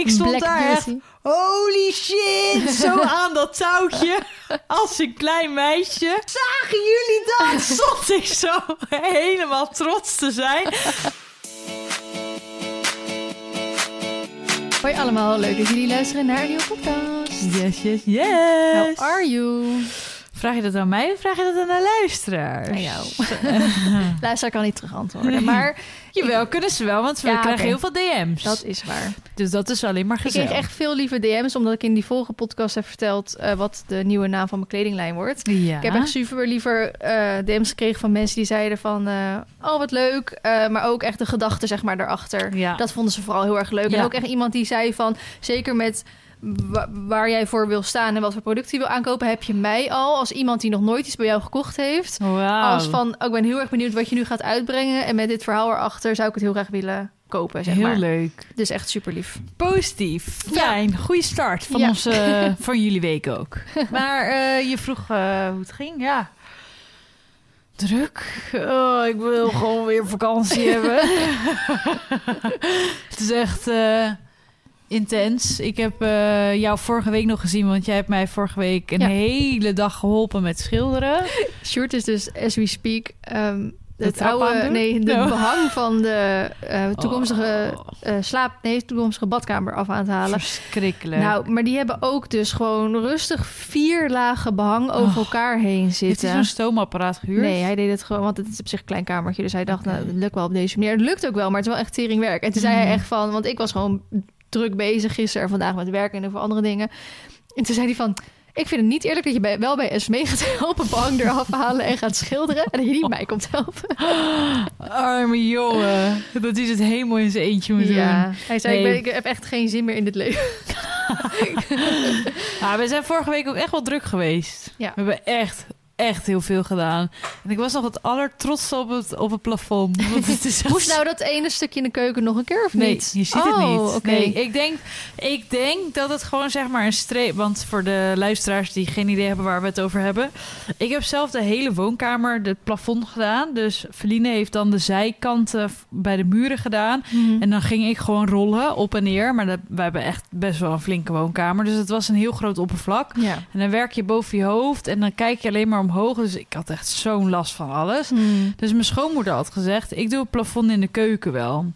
ik stond Black daar echt... Holy shit! Zo aan dat touwtje. Als een klein meisje. Zagen jullie dat? Stond ik zo helemaal trots te zijn. Hoi allemaal, leuk dat jullie luisteren naar een nieuwe podcast. Yes, yes, yes. How are you? Vraag je dat aan mij of vraag je dat aan de luisteraars? Aan jou. Luisteraar kan niet terug antwoorden, maar Jawel, kunnen ze wel, want we Ja, krijgen heel veel DM's. dat is waar. Dus dat is alleen maar Ik gezellig. kreeg echt veel lieve DM's, omdat ik in die vorige podcast heb verteld eh, wat de nieuwe naam van mijn kledinglijn wordt. Ja. Ik heb echt super liever eh, DM's gekregen van mensen die zeiden van... eh, oh, wat leuk. maar ook echt de gedachte, zeg maar, daarachter. Ja. Dat vonden ze vooral heel erg leuk. En ook echt iemand die zei van... zeker met wa- waar jij voor wil staan en wat voor producten je wil aankopen... heb je mij al als iemand die nog nooit iets bij jou gekocht heeft... Wauw. als van, oh, ik ben heel erg benieuwd wat je nu gaat uitbrengen... en met dit verhaal erachter zou ik het heel graag willen kopen, zeg Heel maar. leuk. Dus echt super lief. Positief. Ja. Fijn. Goeie start van, Ja. onze, van jullie week ook. Maar eh, je vroeg eh, hoe het ging. Ja. Druk. Oh, ik wil gewoon weer vakantie hebben. het is echt eh, intens. Ik heb eh, jou vorige week nog gezien, want jij hebt mij vorige week een Ja. hele dag geholpen met schilderen. Short is dus, as we speak... De het oude, nee, de behang van de eh, toekomstige Oh, eh, slaap, nee, toekomstige badkamer af aan het halen. verschrikkelijk. Nou, maar die hebben ook dus gewoon rustig vier lagen behang over Oh. elkaar heen Heeft hij zitten. zo'n stoomapparaat gehuurd? Nee, hij deed het gewoon, want het is op zich een klein kamertje. Dus hij dacht, Oké. nou, het lukt wel op deze manier. Het lukt ook wel, maar het is wel echt teringwerk. En toen zei hij Mhm. echt van, want ik was gewoon druk bezig gisteren en vandaag met werk en over andere dingen. En toen zei hij van, ik vind het niet eerlijk dat je bij, wel bij SME gaat helpen behang eraf halen en gaat schilderen. En dat je niet mij komt helpen. Arme jongen. Dat is het helemaal in zijn eentje moet doen. Ja, hij zei, Nee. ik, ben- ik heb echt geen zin meer in dit leven. Ja, we zijn vorige week ook echt wel druk geweest. Ja. We hebben echt, echt heel veel gedaan. En ik was nog het allertrotste op het, op het plafond. Want het is echt- Moest nou dat ene stukje in de keuken nog een keer of Nee, niet? je ziet het Oh, niet. oké. Nee, ik denk, ik denk dat het gewoon zeg maar een streep... Want voor de luisteraars die geen idee hebben waar we het over hebben... Ik heb zelf de hele woonkamer, het plafond gedaan. Dus Feline heeft dan de zijkanten bij de muren gedaan. Mhm. En dan ging ik gewoon rollen op en neer. Maar dat, wij hebben echt best wel een flinke woonkamer. Dus het was een heel groot oppervlak. Ja. En dan werk je boven je hoofd en dan kijk je alleen maar omhoog. Dus ik had echt zo'n last van alles. Hmm. Dus mijn schoonmoeder had gezegd, ik doe het plafond in de keuken wel.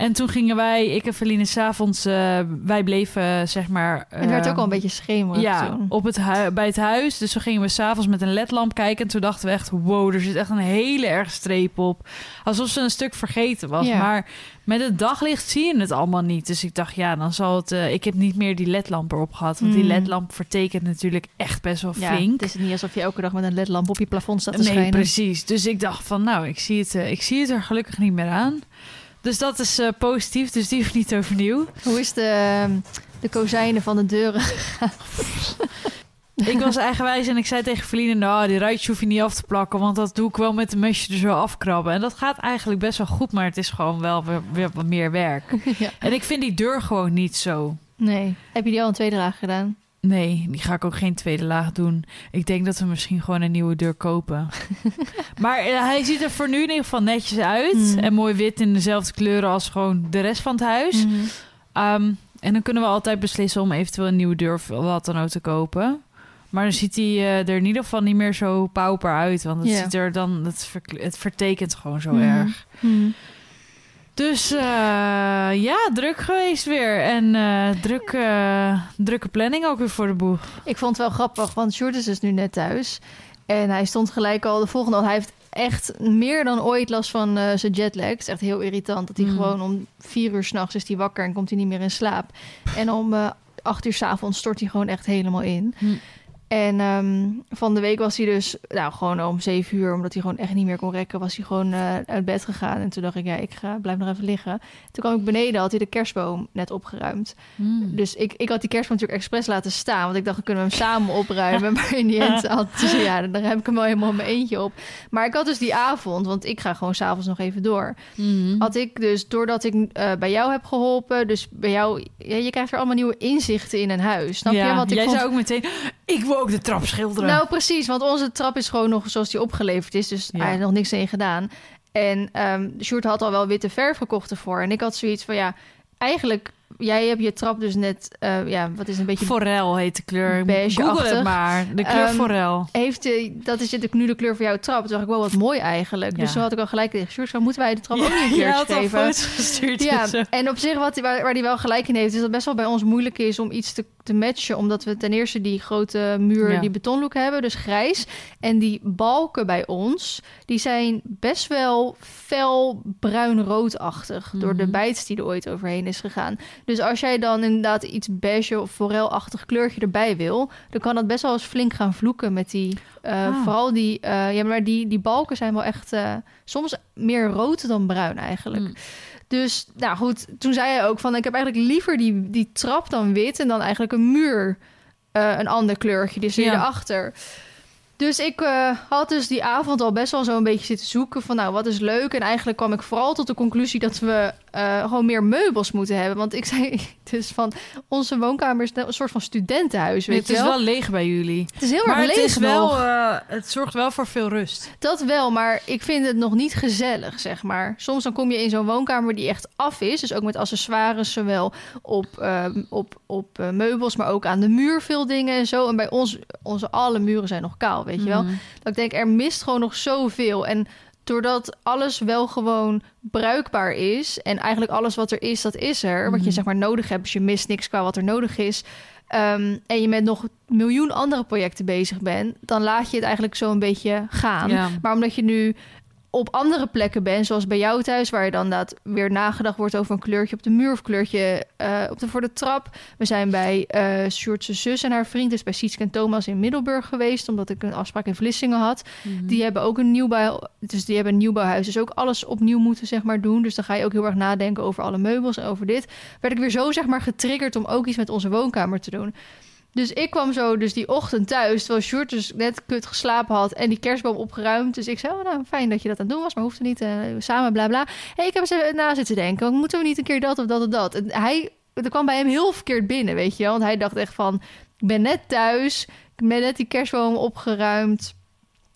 En toen gingen wij, ik en Feline, s'avonds, eh wij bleven zeg maar... Het werd eh, ook al een beetje schemerig ja, toen. op het bij het huis. Dus toen gingen we s'avonds met een ledlamp kijken. En toen dachten we echt, wow, er zit echt een hele erg streep op. Alsof ze een stuk vergeten was. Ja. Maar met het daglicht zie je het allemaal niet. Dus ik dacht, ja, dan zal het... eh, ik heb niet meer die ledlamp erop gehad. Want die Mm. ledlamp vertekent natuurlijk echt best wel Ja, flink. het is niet alsof je elke dag met een ledlamp op je plafond staat te Nee, schijnen. precies. Dus ik dacht van, nou, ik zie het, eh, ik zie het er gelukkig niet meer aan. Dus dat is eh, positief. Dus die niet overnieuw. Hoe is de, de kozijnen van de deuren? Ik was eigenwijs en ik zei tegen Feline... nou, die ruitje hoef je niet af te plakken... want dat doe ik wel met een mesje er zo afkrabben. En dat gaat eigenlijk best wel goed... maar het is gewoon wel weer, weer wat meer werk. ja. En ik vind die deur gewoon niet zo... Nee. Heb je die al een tweede laag gedaan? Nee, die ga ik ook geen tweede laag doen. Ik denk dat we misschien gewoon een nieuwe deur kopen. maar eh, hij ziet er voor nu in ieder geval netjes uit. Mm. En mooi wit in dezelfde kleuren als gewoon de rest van het huis. Mhm. Ehm, en dan kunnen we altijd beslissen om eventueel een nieuwe deur of wat dan ook te kopen. Maar dan ziet hij eh, er in ieder geval niet meer zo pauper uit. Want het ziet er dan, het, verkle- het vertekent gewoon zo Mhm. erg. Dus eh, ja, druk geweest weer. En eh, druk, eh, drukke planning ook weer voor de boeg. Ik vond het wel grappig, want Sjoerd is dus nu net thuis. En hij stond gelijk al de volgende dag. Hij heeft echt meer dan ooit last van zijn jetlag. Het is echt heel irritant dat hij Mm. gewoon om vier uur s'nachts is hij wakker en komt hij niet meer in slaap. En om acht uur s'avonds stort hij gewoon echt helemaal in. Hm. En ehm, van de week was hij dus, nou gewoon om zeven uur, omdat hij gewoon echt niet meer kon rekken, was hij gewoon eh, uit bed gegaan. En toen dacht ik, ja, ik ga, blijf nog even liggen. Toen kwam ik beneden, had hij de kerstboom net opgeruimd. Mm. Dus ik, ik had die kerstboom natuurlijk expres laten staan. Want ik dacht, dan kunnen we hem samen opruimen. Maar in die end had dus, ja, dan heb ik hem wel helemaal in mijn eentje op. Maar ik had dus die avond, want ik ga gewoon s'avonds nog even door. Mm. Had ik dus, doordat ik eh, bij jou heb geholpen... Dus bij jou, ja, je krijgt er allemaal nieuwe inzichten in een huis. Snap ja, je? Want ik jij vond, zou ook meteen... Ik wil ook de trap schilderen. nou, precies. Want onze trap is gewoon nog zoals die opgeleverd is. Dus Ja. hij heeft nog niks in gedaan. En ehm Sjoerd had al wel witte verf gekocht ervoor. En ik had zoiets van, ja, eigenlijk jij hebt je trap dus net, eh, ja, wat is een beetje... Forel heet de kleur. Google het maar. De kleur Ehm, forel. Heeft de, dat is nu de kleur voor jouw trap. Toen dacht ik, wel wat mooi eigenlijk. Ja. Dus toen had ik al gelijk tegen Sjoerd, zo moeten wij de trap ook niet een je keer had al geven. gestuurd. Ja, en zo. en op zich wat, waar, waar die wel gelijk in heeft, is dat het best wel bij ons moeilijk is om iets te, te matchen. Omdat we ten eerste die grote muur, Ja. die betonlook hebben, dus grijs. En die balken bij ons, die zijn best wel fel bruin-roodachtig. Door de Mhm. bijts die er ooit overheen is gegaan. Dus als jij dan inderdaad iets beige of forelachtig kleurtje erbij wil, dan kan dat best wel eens flink gaan vloeken met die. eh, Ah. Vooral die, eh, ja, maar die, die balken zijn wel echt eh, soms meer rood dan bruin eigenlijk. Mm. Dus nou goed, toen zei hij ook van ik heb eigenlijk liever die, die trap dan wit en dan eigenlijk een muur eh, een ander kleurtje, dus hier Ja. erachter. Dus ik eh, had dus die avond al best wel zo een beetje zitten zoeken van nou wat is leuk. En eigenlijk kwam ik vooral tot de conclusie dat we eh, gewoon meer meubels moeten hebben. Want ik zei dus van onze woonkamer is een soort van studentenhuis, weet het je is wel. wel leeg bij jullie. Het is heel Maar erg het, leeg is wel, eh, het zorgt wel voor veel rust. Dat wel, maar ik vind het nog niet gezellig, zeg maar. Soms dan kom je in zo'n woonkamer die echt af is. Dus ook met accessoires, zowel op, eh, op, op eh, meubels, maar ook aan de muur veel dingen en zo. En bij ons, onze alle muren zijn nog kaal, weet je wel. Mhm. Dat ik denk, er mist gewoon nog zoveel. En doordat alles wel gewoon bruikbaar is... en eigenlijk alles wat er is, dat is er. Wat je Mhm. zeg maar nodig hebt, dus je mist niks qua wat er nodig is... ehm, en je met nog een miljoen andere projecten bezig bent... dan laat je het eigenlijk zo een beetje gaan. Ja. Maar omdat je nu op andere plekken bent, zoals bij jou thuis, waar je dan dat weer nagedacht wordt over een kleurtje op de muur of kleurtje eh, op de, voor de trap. We zijn bij Sjoerd's zus en haar vriend, dus bij Sietske en Thomas in Middelburg geweest, omdat ik een afspraak in Vlissingen had. Mhm. Die hebben ook een nieuwbouw, dus die hebben een nieuwbouwhuis, dus ook alles opnieuw moeten zeg maar doen. Dus dan ga je ook heel erg nadenken over alle meubels en over dit. Werd ik weer zo zeg maar getriggerd om ook iets met onze woonkamer te doen. Dus ik kwam zo dus die ochtend thuis, terwijl Sjoerd dus net kut geslapen had en die kerstboom opgeruimd. Dus ik zei, oh, nou, fijn dat je dat aan het doen was, maar hoeft er niet, eh, samen, bla bla. hey, ik heb eens even na zitten denken, moeten we niet een keer dat of dat of dat? En hij, er kwam bij hem heel verkeerd binnen, weet je wel. Want hij dacht echt van, ik ben net thuis, ik ben net die kerstboom opgeruimd.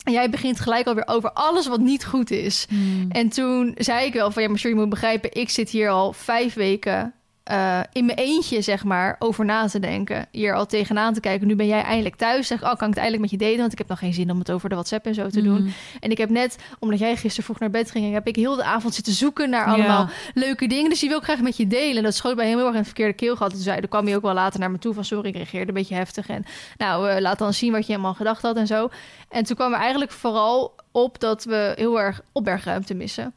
En jij begint gelijk alweer over alles wat niet goed is. Mhm. En toen zei ik wel van ja, maar sorry, je moet begrijpen, ik zit hier al vijf weken eh, in mijn eentje, zeg maar, over na te denken. Hier al tegenaan te kijken. Nu ben jij eindelijk thuis. Zeg, oh, kan ik het eindelijk met je delen? Want ik heb nog geen zin om het over de WhatsApp en zo te doen. Mhm. En ik heb net, omdat jij gisteren vroeg naar bed ging, heb ik heel de avond zitten zoeken naar allemaal Ja. leuke dingen. Dus die wil ik graag met je delen. Dat schoot bij hem heel erg in het verkeerde keel gehad. Toen zei, dan kwam hij ook wel later naar me toe van sorry, ik reageerde een beetje heftig. En nou, eh, laat dan zien wat je helemaal gedacht had en zo. En toen kwam er eigenlijk vooral op dat we heel erg opbergruimte missen.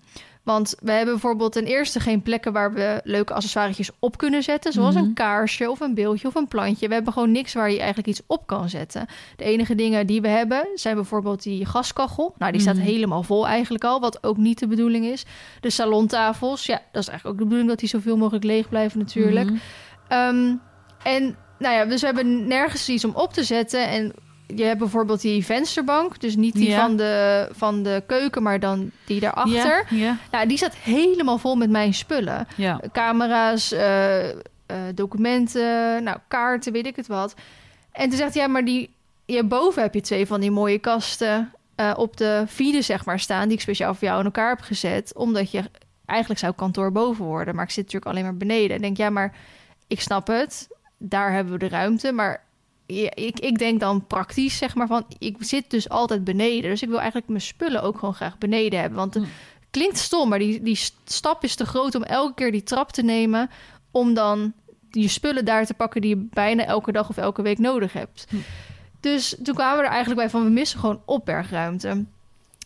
Want we hebben bijvoorbeeld ten eerste geen plekken waar we leuke accessoires op kunnen zetten. Zoals Mhm. een kaarsje of een beeldje of een plantje. We hebben gewoon niks waar je eigenlijk iets op kan zetten. De enige dingen die we hebben zijn bijvoorbeeld die gaskachel. Nou, die staat Mhm. helemaal vol eigenlijk al, wat ook niet de bedoeling is. De salontafels, ja, dat is eigenlijk ook de bedoeling dat die zoveel mogelijk leeg blijven natuurlijk. Mhm. Ehm, en nou ja, dus we hebben nergens iets om op te zetten. En je hebt bijvoorbeeld die vensterbank. Dus niet die Ja. van, de, van de keuken, maar dan die daarachter. Ja, ja, Nou, die staat helemaal vol met mijn spullen. ja. Camera's, eh, eh, documenten, nou, kaarten, weet ik het wat. En toen zegt hij, ja, maar die, ja, boven heb je twee van die mooie kasten eh, op de vierde, zeg maar, staan... die ik speciaal voor jou in elkaar heb gezet. Omdat je eigenlijk zou kantoor boven worden. Maar ik zit natuurlijk alleen maar beneden. En denk, ja, maar ik snap het. Daar hebben we de ruimte. Maar ja, ik, ik denk dan praktisch, zeg maar, van... ik zit dus altijd beneden. Dus ik wil eigenlijk mijn spullen ook gewoon graag beneden hebben. Want Hm. klinkt stom, maar die, die stap is te groot om elke keer die trap te nemen... om dan die spullen daar te pakken die je bijna elke dag of elke week nodig hebt. Hm. Dus toen kwamen we er eigenlijk bij van... we missen gewoon opbergruimte.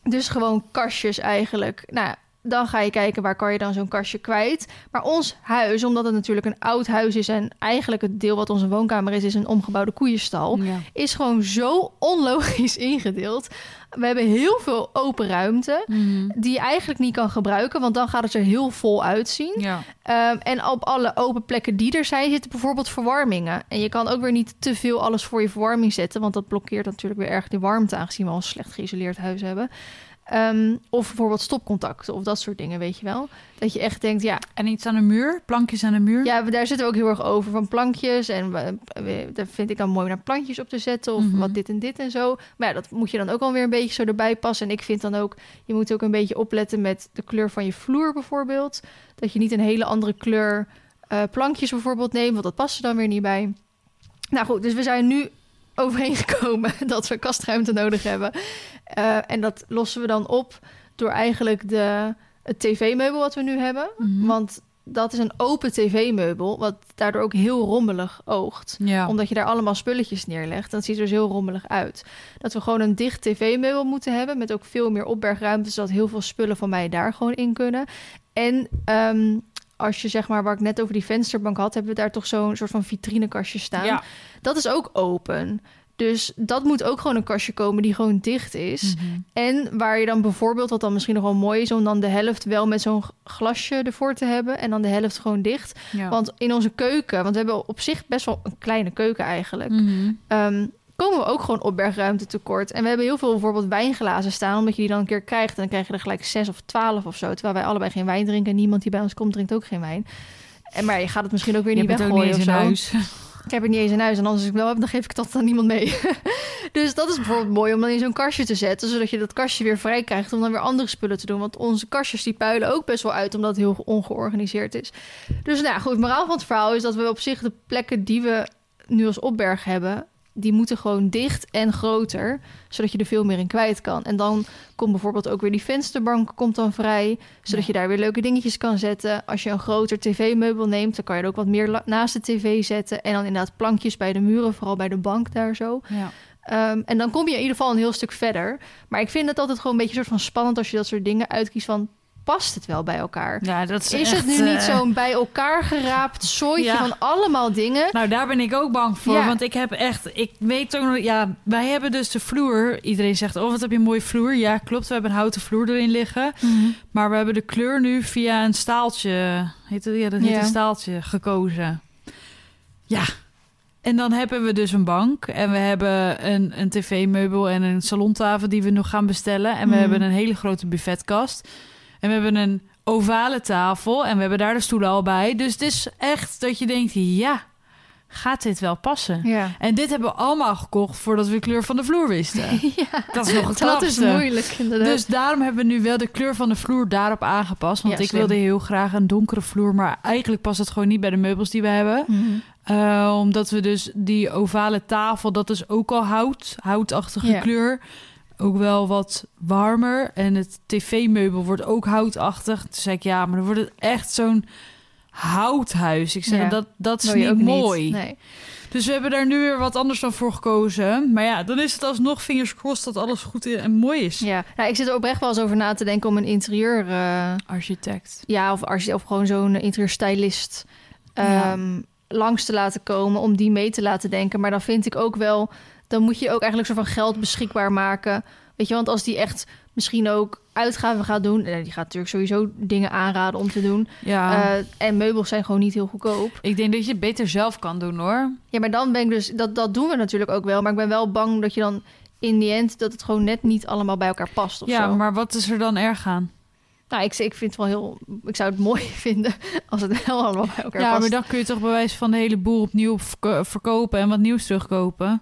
Dus gewoon kastjes eigenlijk. Nou, dan ga je kijken waar kan je dan zo'n kastje kwijt. Maar ons huis, omdat het natuurlijk een oud huis is... en eigenlijk het deel wat onze woonkamer is... is een omgebouwde koeienstal Ja. is gewoon zo onlogisch ingedeeld. We hebben heel veel open ruimte Mhm. die je eigenlijk niet kan gebruiken, want dan gaat het er heel vol uitzien. Ja. Ehm, en op alle open plekken die er zijn, zitten bijvoorbeeld verwarmingen. En je kan ook weer niet te veel alles voor je verwarming zetten, want dat blokkeert natuurlijk weer erg de warmte, aangezien we al een slecht geïsoleerd huis hebben. Ehm, of bijvoorbeeld stopcontacten of dat soort dingen, weet je wel. Dat je echt denkt, ja, En iets aan de muur? Plankjes aan de muur? ja, daar zitten we ook heel erg over van plankjes. En daar vind ik dan mooi naar plantjes op te zetten. Of Mhm. wat dit en dit en zo. Maar ja, dat moet je dan ook alweer een beetje zo erbij passen. En ik vind dan ook, je moet ook een beetje opletten met de kleur van je vloer bijvoorbeeld. Dat je niet een hele andere kleur eh, plankjes bijvoorbeeld nemen, want dat past er dan weer niet bij. Nou goed, dus we zijn nu overeengekomen dat we kastruimte nodig hebben. Eh, en dat lossen we dan op door eigenlijk de, het tv-meubel wat we nu hebben. Mhm. Want dat is een open tv-meubel, wat daardoor ook heel rommelig oogt. Ja. Omdat je daar allemaal spulletjes neerlegt. Dat ziet er dus heel rommelig uit. Dat we gewoon een dicht tv-meubel moeten hebben... met ook veel meer opbergruimte... zodat heel veel spullen van mij daar gewoon in kunnen. En ehm, als je zeg maar, waar ik net over die vensterbank had... hebben we daar toch zo'n soort van vitrinekastje staan. Ja. Dat is ook open. Dus dat moet ook gewoon een kastje komen die gewoon dicht is. Mhm. En waar je dan bijvoorbeeld, wat dan misschien nog wel mooi is... om dan de helft wel met zo'n glasje ervoor te hebben... en dan de helft gewoon dicht. Ja. Want in onze keuken, want we hebben op zich best wel een kleine keuken eigenlijk... Ehm, komen we ook gewoon opbergruimte tekort. En we hebben heel veel bijvoorbeeld wijnglazen staan... omdat je die dan een keer krijgt... en dan krijg je er gelijk zes of twaalf of zo... terwijl wij allebei geen wijn drinken... en niemand die bij ons komt drinkt ook geen wijn. En maar je gaat het misschien ook weer Je niet weggooien of zo. huis. Ik heb het niet eens in huis. En als ik wel heb, dan geef ik dat aan niemand mee. dus dat is bijvoorbeeld mooi om dan in zo'n kastje te zetten. Zodat je dat kastje weer vrij krijgt om dan weer andere spullen te doen. Want onze kastjes die puilen ook best wel uit omdat het heel ongeorganiseerd is. Dus nou goed, het moraal van het verhaal is dat we op zich de plekken die we nu als opberg hebben... die moeten gewoon dicht en groter, zodat je er veel meer in kwijt kan. En dan komt bijvoorbeeld ook weer die vensterbank komt dan vrij, zodat Ja. je daar weer leuke dingetjes kan zetten. Als je een groter tv-meubel neemt, dan kan je er ook wat meer naast de tv zetten. En dan inderdaad plankjes bij de muren, vooral bij de bank daar zo. Ja. Ehm, en dan kom je in ieder geval een heel stuk verder. Maar ik vind het altijd gewoon een beetje soort van spannend als je dat soort dingen uitkiest van... past het wel bij elkaar? ja, dat is Is echt, het nu niet eh, zo'n bij elkaar geraapt zooitje Ja. van allemaal dingen? Nou, daar ben ik ook bang voor. Ja. Want ik heb echt... Ik weet ook nog... Ja, wij hebben dus de vloer. Iedereen zegt, oh, wat heb je een mooie vloer. Ja, klopt. We hebben een houten vloer erin liggen. Maar we hebben de kleur nu via een staaltje... Heet het? Ja, dat heet een staaltje gekozen. Ja. En dan hebben we dus een bank. En we hebben een, een tv-meubel en een salontafel die we nog gaan bestellen. En we Mhm. hebben een hele grote buffetkast. En we hebben een ovale tafel. En we hebben daar de stoelen al bij. Dus het is echt dat je denkt, ja, gaat dit wel passen? Ja. En dit hebben we allemaal gekocht voordat we de kleur van de vloer wisten. ja. Dat is nog het Dat is moeilijk, inderdaad. Dus daarom hebben we nu wel de kleur van de vloer daarop aangepast. Want Ja, ik slim. wilde heel graag een donkere vloer. Maar eigenlijk past het gewoon niet bij de meubels die we hebben. Mhm. Eh, omdat we dus die ovale tafel, dat is ook al hout. Houtachtige kleur. Ook wel wat warmer. En het tv-meubel wordt ook houtachtig. Toen zei ik, ja, maar dan wordt het echt zo'n houthuis. Ik zei, Ja. dat, dat is niet mooi. Niet. Nee. Dus we hebben daar nu weer wat anders dan voor gekozen. Maar ja, dan is het alsnog fingers crossed dat alles goed en mooi is. Ja. Nou, ik zit er oprecht wel eens over na te denken om een interieur... eh, Architect. ja, of, architect, of gewoon zo'n interieurstylist Ja. ehm, langs te laten komen... om die mee te laten denken. Maar dan vind ik ook wel... dan moet je ook eigenlijk soort van geld beschikbaar maken. Weet je, want als die echt misschien ook uitgaven gaat doen... eh, die gaat natuurlijk sowieso dingen aanraden om te doen. Ja, Eh, en meubels zijn gewoon niet heel goedkoop. ik denk dat je het beter zelf kan doen hoor. Ja, maar dan ben ik dus... Dat, dat doen we natuurlijk ook wel. Maar ik ben wel bang dat je dan in die end... dat het gewoon net niet allemaal bij elkaar past of Ja, zo. maar wat is er dan erg aan? Nou, ik, ik vind het wel heel... Ik zou het mooi vinden als het wel allemaal bij elkaar Ja, past. maar dan kun je toch bij wijze van de hele boel opnieuw verko- verkopen en wat nieuws terugkopen.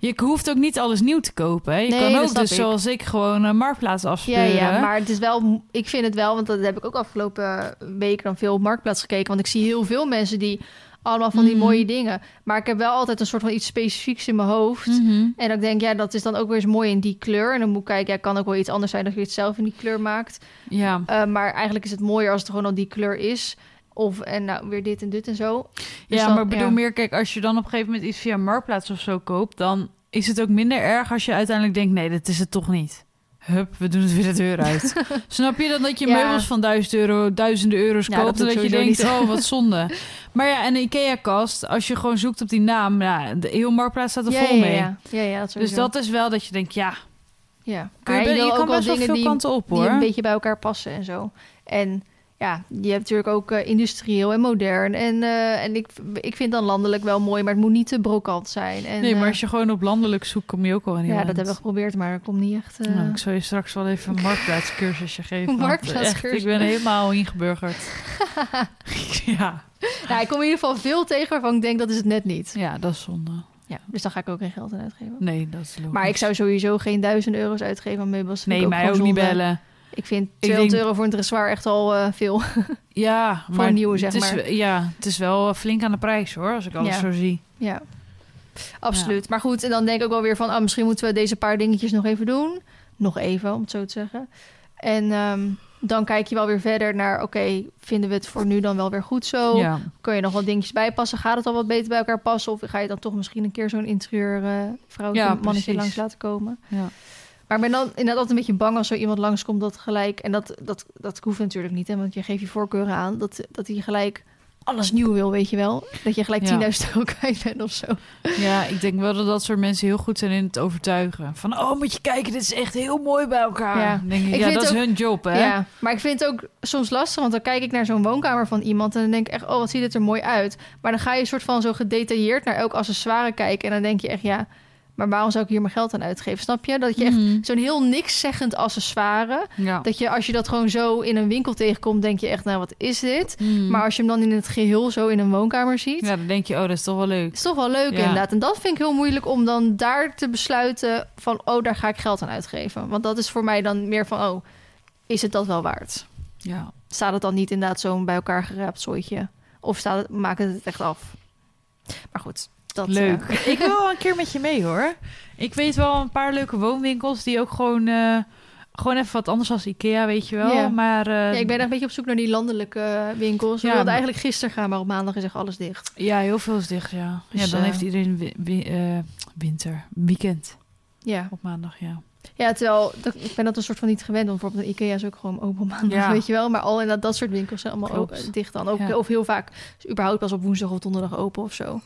Je hoeft ook niet alles nieuw te kopen. Je Nee, kan ook dus ik. zoals ik gewoon een marktplaats Ja, afspeuren. ja, maar het is wel... Ik vind het wel, want dat heb ik ook afgelopen weken dan veel op Marktplaats gekeken. Want ik zie heel veel mensen die allemaal van die Mhm. mooie dingen. Maar ik heb wel altijd een soort van iets specifieks in mijn hoofd. Mhm. En ik denk, ja, dat is dan ook weer eens mooi in die kleur. En dan moet ik kijken, ja, kan ook wel iets anders zijn dat je het zelf in die kleur maakt. Ja. Uh, maar eigenlijk is het mooier als het gewoon al die kleur is. Of en nou weer dit en dit en zo. Dus ja, dan- maar ik bedoel ja. meer, kijk, als je dan op een gegeven moment iets via Marktplaats of zo koopt, dan is het ook minder erg als je uiteindelijk denkt, nee, dat is het toch niet. Hup, we doen het weer de deur uit. Snap je dan dat je Ja. meubels van duizend euro, duizenden euro's Ja, dat koopt en dat je denkt, niet. oh, wat zonde. maar ja, en een IKEA-kast, als je gewoon zoekt op die naam, ja, de heel Marktplaats staat er ja, vol mee. ja, ja, dat Dus dat is wel dat je denkt, ja, ja. kun je, kan ook wel best wel dingen veel die, kanten op, die hoor. een beetje bij elkaar passen en zo. En ja, je hebt natuurlijk ook eh, industrieel en modern. En, eh, en ik, ik vind dan landelijk wel mooi, maar het moet niet te brokant zijn. En, nee, maar eh, als je gewoon op landelijk zoekt, kom je ook al in ja, dat hebben we geprobeerd, maar dat komt niet echt. Nou, ik zal je straks wel even een marktplaatscursusje geven. Marktplaatscursus. Ik ben helemaal ingeburgerd. ja. nou, ik kom in ieder geval veel tegen waarvan ik denk dat is het net niet. ja, dat is zonde. Ja, dus daar ga ik ook geen geld aan uitgeven. Nee, dat is logisch. Maar ik zou sowieso geen duizend euro's uitgeven aan meubels. Nee, mij ook niet bellen. Ik vind Ik 200 denk- euro voor een dressoir echt al eh, veel. Ja, Voor een nieuwe, zeg het is, maar. Ja, het is wel flink aan de prijs hoor, als ik alles Ja. zo zie. Ja, absoluut. Maar goed, en dan denk ik ook wel weer van... Ah, misschien moeten we deze paar dingetjes nog even doen. Nog even, om het zo te zeggen. En ehm, dan kijk je wel weer verder naar... Oké, vinden we het voor nu dan wel weer goed zo? Ja. Kun je nog wat dingetjes bijpassen? Gaat het al wat beter bij elkaar passen? Of ga je dan toch misschien een keer zo'n interieur eh vrouwtje, Ja, mannetje precies. langs laten komen? Ja. Maar ik ben dan inderdaad altijd een beetje bang als zo iemand langskomt dat gelijk... En dat, dat, dat hoeft natuurlijk niet, hè, want je geeft je voorkeuren aan... dat, dat hij gelijk alles nieuw wil, weet je wel? Dat je gelijk Ja. 10.000 euro kwijt bent of zo. ja, ik denk wel dat dat soort mensen heel goed zijn in het overtuigen. Van, oh, moet je kijken, dit is echt heel mooi bij elkaar. Ja. Denk ik, Ik ja, dat is hun job, hè? Ja, maar ik vind het ook soms lastig, want dan kijk ik naar zo'n woonkamer van iemand en dan denk ik echt, oh, wat ziet het er mooi uit. Maar dan ga je soort van zo gedetailleerd naar elk accessoire kijken en dan denk je echt, ja, maar waarom zou ik hier mijn geld aan uitgeven? Snap je? Dat je echt Mhm. zo'n heel niks zeggend accessoire, Ja. dat je als je dat gewoon zo in een winkel tegenkomt, denk je echt, nou, wat is dit? Mhm. Maar als je hem dan in het geheel zo in een woonkamer ziet, Ja, dan denk je, oh, dat is toch wel leuk. is toch wel leuk Ja. inderdaad. En dat vind ik heel moeilijk om dan daar te besluiten van, oh, daar ga ik geld aan uitgeven. Want dat is voor mij dan meer van, oh, is het dat wel waard? Ja. staat het dan niet inderdaad zo'n bij elkaar geraapt zooitje? Of staat het, maakt het het echt af? Maar goed, dat... Leuk. eh, ik wil wel een keer met je mee, hoor. Ik weet wel een paar leuke woonwinkels die ook gewoon... eh, gewoon even wat anders als Ikea, weet je wel. Ja. Maar eh, ja, ik ben echt een beetje op zoek naar die landelijke eh, winkels. We Ja, wilden eigenlijk gisteren gaan, maar op maandag is echt alles dicht. ja, heel veel is dicht, ja. Dus, ja, dan eh, heeft iedereen wi- wi- eh, winter, weekend Ja, op maandag, ja. ja terwijl dat, ik ben dat een soort van niet gewend. Want bijvoorbeeld een Ikea is ook gewoon open op maandag, Ja. weet je wel. Maar al inderdaad dat soort winkels zijn allemaal Klopt. open, dicht dan. Ook, Ja. Of heel vaak is überhaupt pas op woensdag of donderdag open of zo.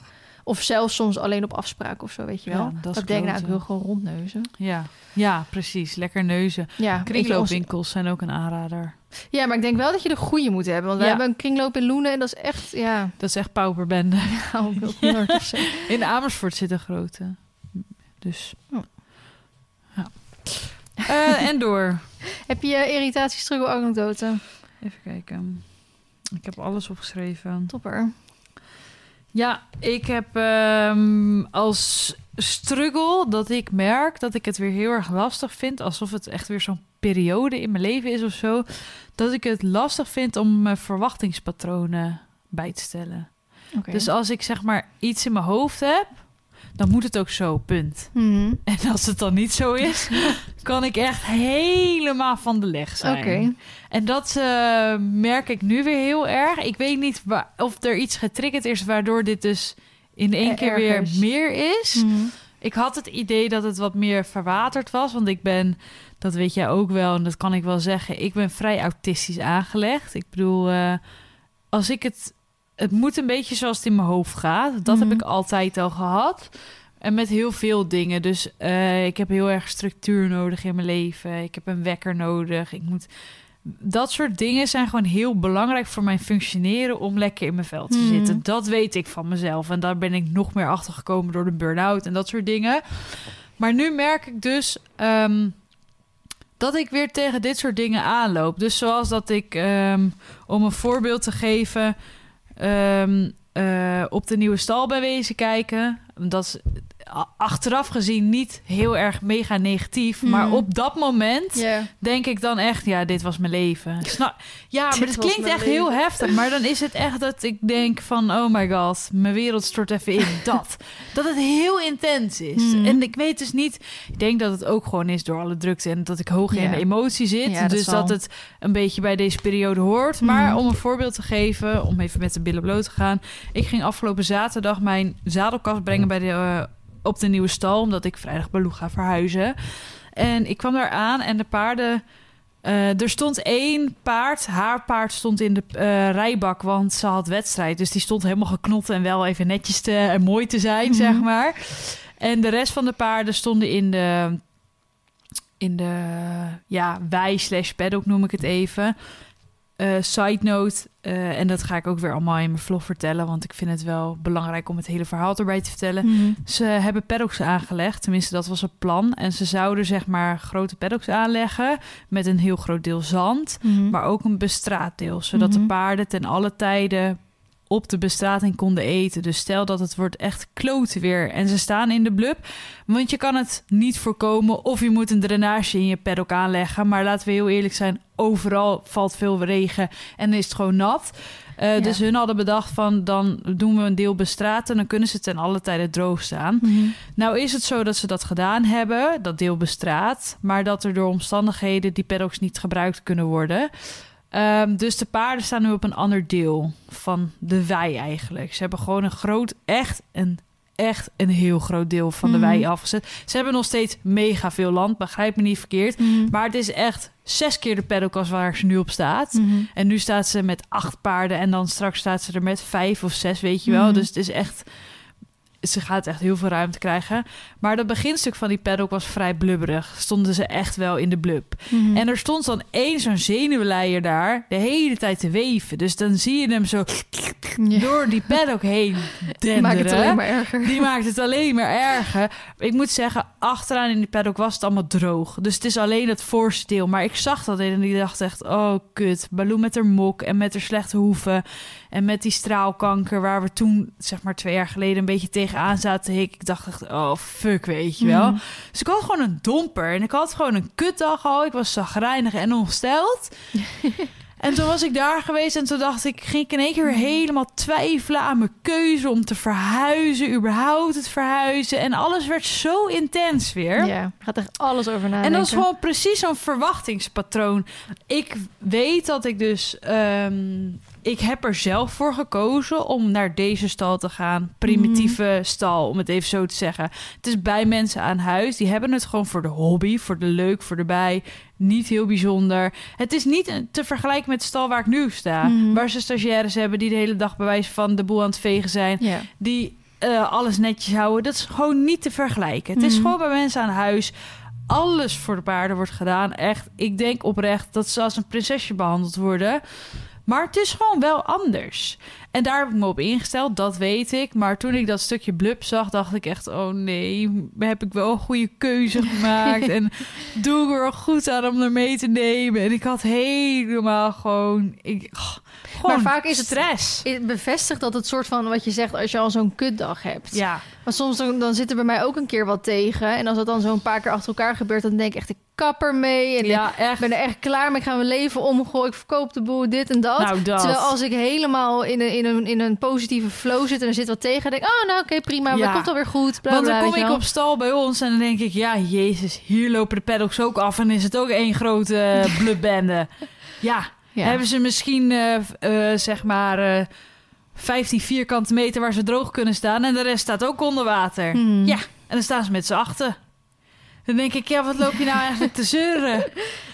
Of zelfs soms alleen op afspraak of zo, weet je wel. Ja, dat is ik denk, nou, ik wil gewoon rondneuzen. Ja, ja precies. Lekker neuzen. Ja, ons- Kringloopwinkels zijn ook een aanrader. Ja, maar ik denk wel dat je de goede moet hebben. Want wij Ja. hebben een kringloop in Loenen en dat is echt, ja, Dat is echt pauperbende. of zo. In Amersfoort zit een grote. Dus. Oh. Ja. Eh, en door. Heb je irritatie, struggle, anekdote? Even kijken. Ik heb alles opgeschreven. Topper. Ja, ik heb ehm, als struggle dat ik merk dat ik het weer heel erg lastig vind. Alsof het echt weer zo'n periode in mijn leven is of zo. Dat ik het lastig vind om mijn verwachtingspatronen bij te stellen. Dus als ik zeg maar iets in mijn hoofd heb, dan moet het ook zo, punt. Mhm. En als het dan niet zo is, kan ik echt helemaal van de leg zijn. En dat eh, merk ik nu weer heel erg. Ik weet niet of er iets getriggerd is waardoor dit dus in één keer weer meer is. Mhm. Ik had het idee dat het wat meer verwaterd was, want ik ben, dat weet jij ook wel en dat kan ik wel zeggen, ik ben vrij autistisch aangelegd. Ik bedoel, eh, als ik het, het moet een beetje zoals het in mijn hoofd gaat. Dat Mhm. heb ik altijd al gehad. En met heel veel dingen. Dus eh, ik heb heel erg structuur nodig in mijn leven. Ik heb een wekker nodig. Ik moet. Dat soort dingen zijn gewoon heel belangrijk voor mijn functioneren om lekker in mijn vel te Mhm. zitten. Dat weet ik van mezelf. En daar ben ik nog meer achter gekomen door de burn-out en dat soort dingen. Maar nu merk ik dus ehm, dat ik weer tegen dit soort dingen aanloop. Dus zoals dat ik, ehm, om een voorbeeld te geven, ehm, eh, op de nieuwe stal ben wezen kijken. Dat is achteraf gezien niet heel erg mega negatief. Maar Mhm. op dat moment denk ik dan echt, ja, dit was mijn leven. Snap? Ja, maar het klinkt echt leven. heel heftig. Maar dan is het echt dat ik denk van, oh my god, mijn wereld stort even in. Dat. Dat het heel intens is. Mhm. En ik weet dus niet, ik denk dat het ook gewoon is door alle drukte en dat ik hoog in de emotie zit. Ja, dat dus zal. dat het een beetje bij deze periode hoort. Maar Mhm. om een voorbeeld te geven, om even met de billen bloot te gaan. Ik ging afgelopen zaterdag mijn zadelkast brengen bij de, eh, op de nieuwe stal, omdat ik vrijdag bij Lou ga verhuizen. En ik kwam daar aan en de paarden. eh, er stond één paard, haar paard stond in de eh, rijbak, want ze had wedstrijd. Dus die stond helemaal geknot en wel even netjes te, en mooi te zijn, Mhm. zeg maar. En de rest van de paarden stonden in de, in de ja, wei slash paddock noem ik het even. Eh, side note, eh, en dat ga ik ook weer allemaal in mijn vlog vertellen, want ik vind het wel belangrijk om het hele verhaal erbij te vertellen. Mhm. Ze hebben paddocks aangelegd, tenminste dat was het plan. En ze zouden zeg maar grote paddocks aanleggen met een heel groot deel zand, Mhm. maar ook een bestraat deel, zodat Mhm. de paarden ten alle tijden op de bestrating konden eten. Dus stel dat het wordt echt kloten weer en ze staan in de blub. Want je kan het niet voorkomen of je moet een drainage in je paddock aanleggen. Maar laten we heel eerlijk zijn, overal valt veel regen en is het gewoon nat. Uh, Dus hun hadden bedacht van dan doen we een deel bestraten... dan kunnen ze ten alle tijde droog staan. Mhm. Nou is het zo dat ze dat gedaan hebben, dat deel bestraat... maar dat er door omstandigheden die paddocks niet gebruikt kunnen worden... Ehm, dus de paarden staan nu op een ander deel van de wei eigenlijk. Ze hebben gewoon een groot, echt een echt een heel groot deel van de Mhm. wei afgezet. Ze hebben nog steeds mega veel land, begrijp me niet verkeerd. Mhm. Maar het is echt zes keer de paddock als waar ze nu op staat. Mhm. En nu staat ze met acht paarden en dan straks staat ze er met vijf of zes, weet je wel. Mhm. Dus het is echt... Ze gaat echt heel veel ruimte krijgen. Maar dat beginstuk van die paddock was vrij blubberig. Stonden ze echt wel in de blub. Mhm. En er stond dan één zo'n zenuwleier daar de hele tijd te weven. Dus dan zie je hem zo Ja. door die paddock heen denderen. Maakt het alleen maar erger. Die maakt het alleen maar erger. Ik moet zeggen, achteraan in die paddock was het allemaal droog. Dus het is alleen het voorste deel. Maar ik zag dat en die dacht echt... oh, kut. Baloo met haar mok en met haar slechte hoeven... en met die straalkanker... waar we toen, zeg maar twee jaar geleden... een beetje tegenaan zaten. Ik dacht echt, oh, fuck, weet je wel. Mhm. Dus ik had gewoon een domper. En ik had gewoon een kutdag al. Ik was zagrijnig en ongesteld. En toen was ik daar geweest en toen dacht ik, ging ik in één keer weer helemaal twijfelen aan mijn keuze om te verhuizen, überhaupt het verhuizen. En alles werd zo intens weer. Ja, gaat echt alles over nadenken. En dat is gewoon precies zo'n verwachtingspatroon. Ik weet dat ik dus. ehm, ik heb er zelf voor gekozen om naar deze stal te gaan. Primitieve stal, om het even zo te zeggen. Het is bij mensen aan huis. Die hebben het gewoon voor de hobby, voor de leuk, voor de bij. Niet heel bijzonder. Het is niet te vergelijken met de stal waar ik nu sta. Mhm. Waar ze stagiaires hebben die de hele dag bij wijze van de boel aan het vegen zijn die eh, alles netjes houden. Dat is gewoon niet te vergelijken. Het is Mhm. gewoon bij mensen aan huis. Alles voor de paarden wordt gedaan. Echt, ik denk oprecht dat ze als een prinsesje behandeld worden. Maar het is gewoon wel anders. En daar heb ik me op ingesteld, dat weet ik. Maar toen ik dat stukje blub zag, dacht ik echt... oh nee, heb ik wel een goede keuze gemaakt? en doe ik er goed aan om er mee te nemen? En ik had helemaal gewoon... Ik, oh, gewoon vaak is het- stress. Bevestigt dat het soort van wat je zegt als je al zo'n kutdag hebt. Ja, Maar soms dan, dan zit er bij mij ook een keer wat tegen. En als dat dan zo'n paar keer achter elkaar gebeurt, dan denk ik echt, ik kap er mee. En ja, ik echt. ben er echt klaar mee. Ik ga mijn leven omgooien. Ik verkoop de boel, dit en dat. Nou, dat. Terwijl als ik helemaal in een, in, een, in een positieve flow zit en er zit wat tegen, denk ik, oh nou oké, prima, maar Ja. het komt alweer goed. Bla, Want dan kom ik wel. op stal bij ons en dan denk ik... ja, jezus, hier lopen de paddocks ook af... en is het ook één grote uh, blubbende. ja, Ja. hebben ze misschien, eh, eh, zeg maar... eh 15 vierkante meter waar ze droog kunnen staan... en de rest staat ook onder water. Hmm. Ja, en dan staan ze met z'n achten. Dan denk ik, ja, wat loop je nou eigenlijk te zeuren?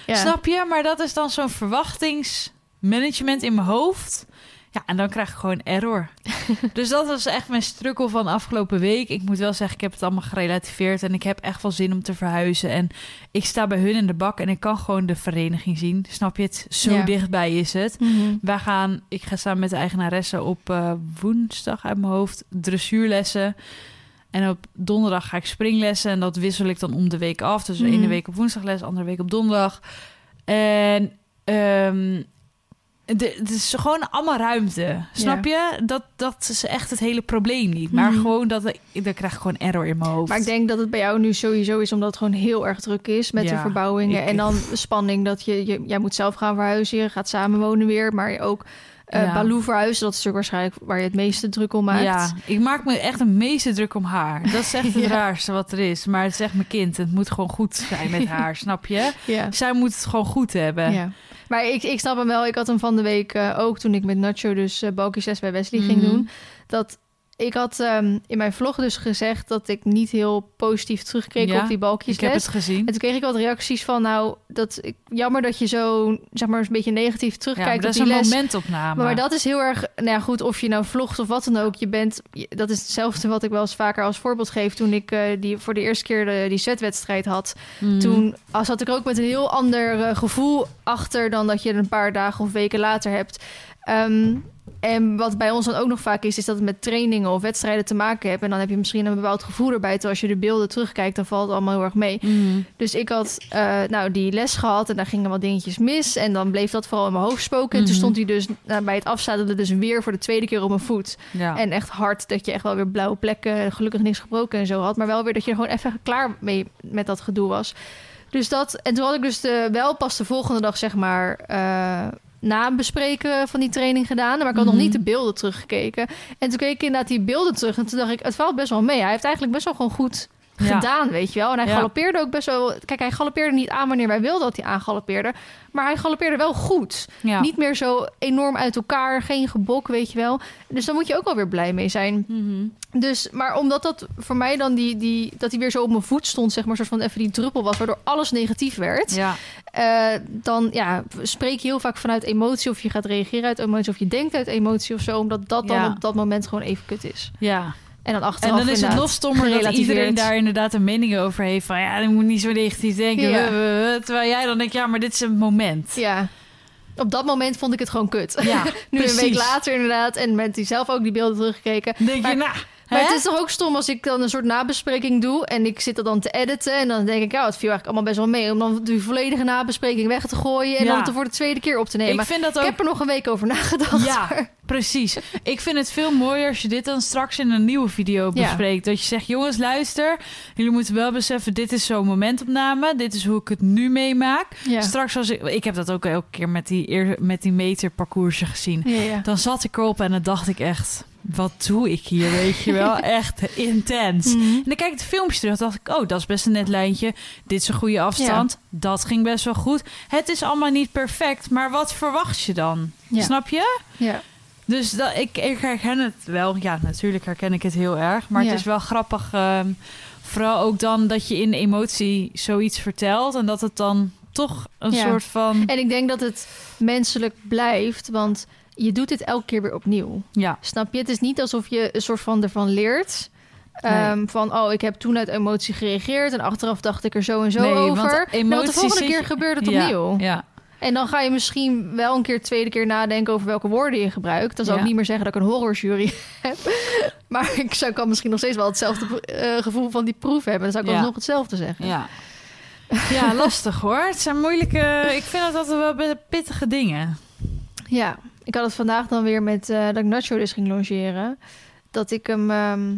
Ja. Snap je? Maar dat is dan zo'n verwachtingsmanagement in mijn hoofd. Ja, en dan krijg ik gewoon error. dus dat was echt mijn strukkel van afgelopen week. Ik moet wel zeggen, ik heb het allemaal gerelativeerd... en ik heb echt wel zin om te verhuizen. En ik sta bij hun in de bak en ik kan gewoon de vereniging zien. Snap je het? Zo Ja. dichtbij is het. Mhm. Wij gaan, ik ga samen met de eigenaresse op eh, woensdag uit mijn hoofd dressuurlessen. En op donderdag ga ik springlessen. En dat wissel ik dan om de week af. Dus de Mhm. ene week op woensdag les, andere week op donderdag. En ehm, de- het is gewoon allemaal ruimte. Snap je? Dat, dat is echt het hele probleem niet. Maar Mhm. gewoon dat ik, dan krijg ik gewoon error in mijn hoofd. Maar ik denk dat het bij jou nu sowieso is, omdat het gewoon heel erg druk is met de verbouwingen. ik- En dan spanning dat je, je, jij moet zelf gaan verhuizen, je gaat samenwonen weer, maar je ook eh Ja. Baloo verhuizen. Dat is natuurlijk waarschijnlijk waar je het meeste druk om maakt. Ja, ik maak me echt een meeste druk om haar. Dat is echt het Ja. raarste wat er is. Maar het is echt mijn kind. Het moet gewoon goed zijn met haar, snap je? ja. Zij moet het gewoon goed hebben. Ja. Maar ik, ik snap hem wel. Ik had hem van de week eh, ook toen ik met Nacho dus uh, Balkie 6 bij Wesley ging Mhm. doen. Dat ik had ehm, in mijn vlog dus gezegd dat ik niet heel positief terugkeek Ja, op die balkjes Ik heb het gezien. En toen kreeg ik wat reacties van, nou, dat ik, jammer dat je zo, zeg maar, een beetje negatief Ja, terugkijkt dat op is die een les. momentopname. Maar dat is heel erg, nou ja, goed, of je nou vlogt of wat dan ook. Je bent, dat is hetzelfde wat ik wel eens vaker als voorbeeld geef. Toen ik eh, die, voor de eerste keer de, die zwetwedstrijd had. Mm. Toen als zat ik ook met een heel ander eh, gevoel achter dan dat je een paar dagen of weken later hebt. Ehm, en wat bij ons dan ook nog vaak is, is dat het met trainingen of wedstrijden te maken heeft. En dan heb je misschien een bepaald gevoel erbij. Terwijl als je de beelden terugkijkt, dan valt het allemaal heel erg mee. Mhm. Dus ik had eh, nou, die les gehad en daar gingen wat dingetjes mis. En dan bleef dat vooral in mijn hoofd spoken. En toen Mhm. stond hij dus nou, bij het afzadelen dus weer voor de tweede keer op mijn voet. Ja. En echt hard dat je echt wel weer blauwe plekken, gelukkig niks gebroken en zo had. Maar wel weer dat je er gewoon even klaar mee met dat gedoe was. Dus dat, en toen had ik dus de, wel pas de volgende dag, zeg maar, eh na bespreken van die training gedaan. Maar ik had Mhm. nog niet de beelden teruggekeken. En toen keek ik inderdaad die beelden terug. En toen dacht ik, het valt best wel mee. Hij heeft eigenlijk best wel gewoon goed Ja. gedaan, weet je wel. En hij Ja. galoppeerde ook best wel... Kijk, hij galoppeerde niet aan wanneer wij wilden dat hij aangaloppeerde. Maar hij galoppeerde wel goed. Ja. Niet meer zo enorm uit elkaar, geen gebok, weet je wel. Dus daar moet je ook wel weer blij mee zijn. Mhm. Dus, maar omdat dat voor mij dan die, die, dat hij weer zo op mijn voet stond, zeg maar, soort van even die druppel was, waardoor alles negatief werd. Ja. eh, dan ja, spreek je heel vaak vanuit emotie, of je gaat reageren uit emotie, of je denkt uit emotie of zo, omdat dat dan op dat moment gewoon even kut is. ja. En dan En achteraf dan is het nog stommer dat iedereen daar inderdaad een mening over heeft. Van ja, je moet niet zo negatief denken. Ja. Terwijl jij dan denkt, ja, maar dit is een moment. Ja. Op dat moment vond ik het gewoon kut. Ja, nu precies. een week later inderdaad, en met die zelf ook die beelden teruggekeken. Dan denk Maar- je, nou, Maar het is toch ook stom als ik dan een soort nabespreking doe en ik zit er dan te editen en dan denk ik, ja, het viel eigenlijk allemaal best wel mee om dan die volledige nabespreking weg te gooien en Ja. dan het er voor de tweede keer op te nemen. Ik vind dat Ik ook heb er nog een week over nagedacht. Ja, precies. Ik vind het veel mooier als je dit dan straks in een nieuwe video Ja. bespreekt. Dat je zegt, jongens, luister. Jullie moeten wel beseffen, dit is zo'n momentopname. Dit is hoe ik het nu meemaak. Ja. Straks als ik... Ik heb dat ook elke keer met die, met die meterparcoursje gezien. Dan zat ik erop en dan dacht ik echt... Wat doe ik hier, weet je wel? Echt intens. Mhm. En dan kijk ik de filmpjes terug. dacht ik, oh, dat is best een net lijntje. Dit is een goede afstand. Dat ging best wel goed. Het is allemaal niet perfect, maar wat verwacht je dan? Ja. Snap je? Ja. Dus dat, ik, ik herken het wel. Ja, natuurlijk herken ik het heel erg. Maar Ja. het is wel grappig. ehm, vooral ook dan dat je in emotie zoiets vertelt. En dat het dan toch een soort van... En ik denk dat het menselijk blijft, want je doet dit elke keer weer opnieuw. Ja, Snap je? Het is niet alsof je een soort van ervan leert. Ehm, Van, oh, ik heb toen uit emotie gereageerd en achteraf dacht ik er zo en zo Nee, want over. Want de emoties volgende zit keer gebeurt het opnieuw. Ja, En dan ga je misschien wel een keer, tweede keer nadenken over welke woorden je gebruikt. Dan zou Ja. ik niet meer zeggen dat ik een horrorjury heb. Maar ik zou kan misschien nog steeds wel hetzelfde eh, gevoel van die proef hebben. Dan zou ik Ja. alsnog hetzelfde zeggen. ja. Ja, lastig hoor. Het zijn moeilijke... Ik vind het altijd wel pittige dingen. Ja, ik had het vandaag dan weer met eh, dat ik Nacho dus ging logeren. Dat ik hem ehm,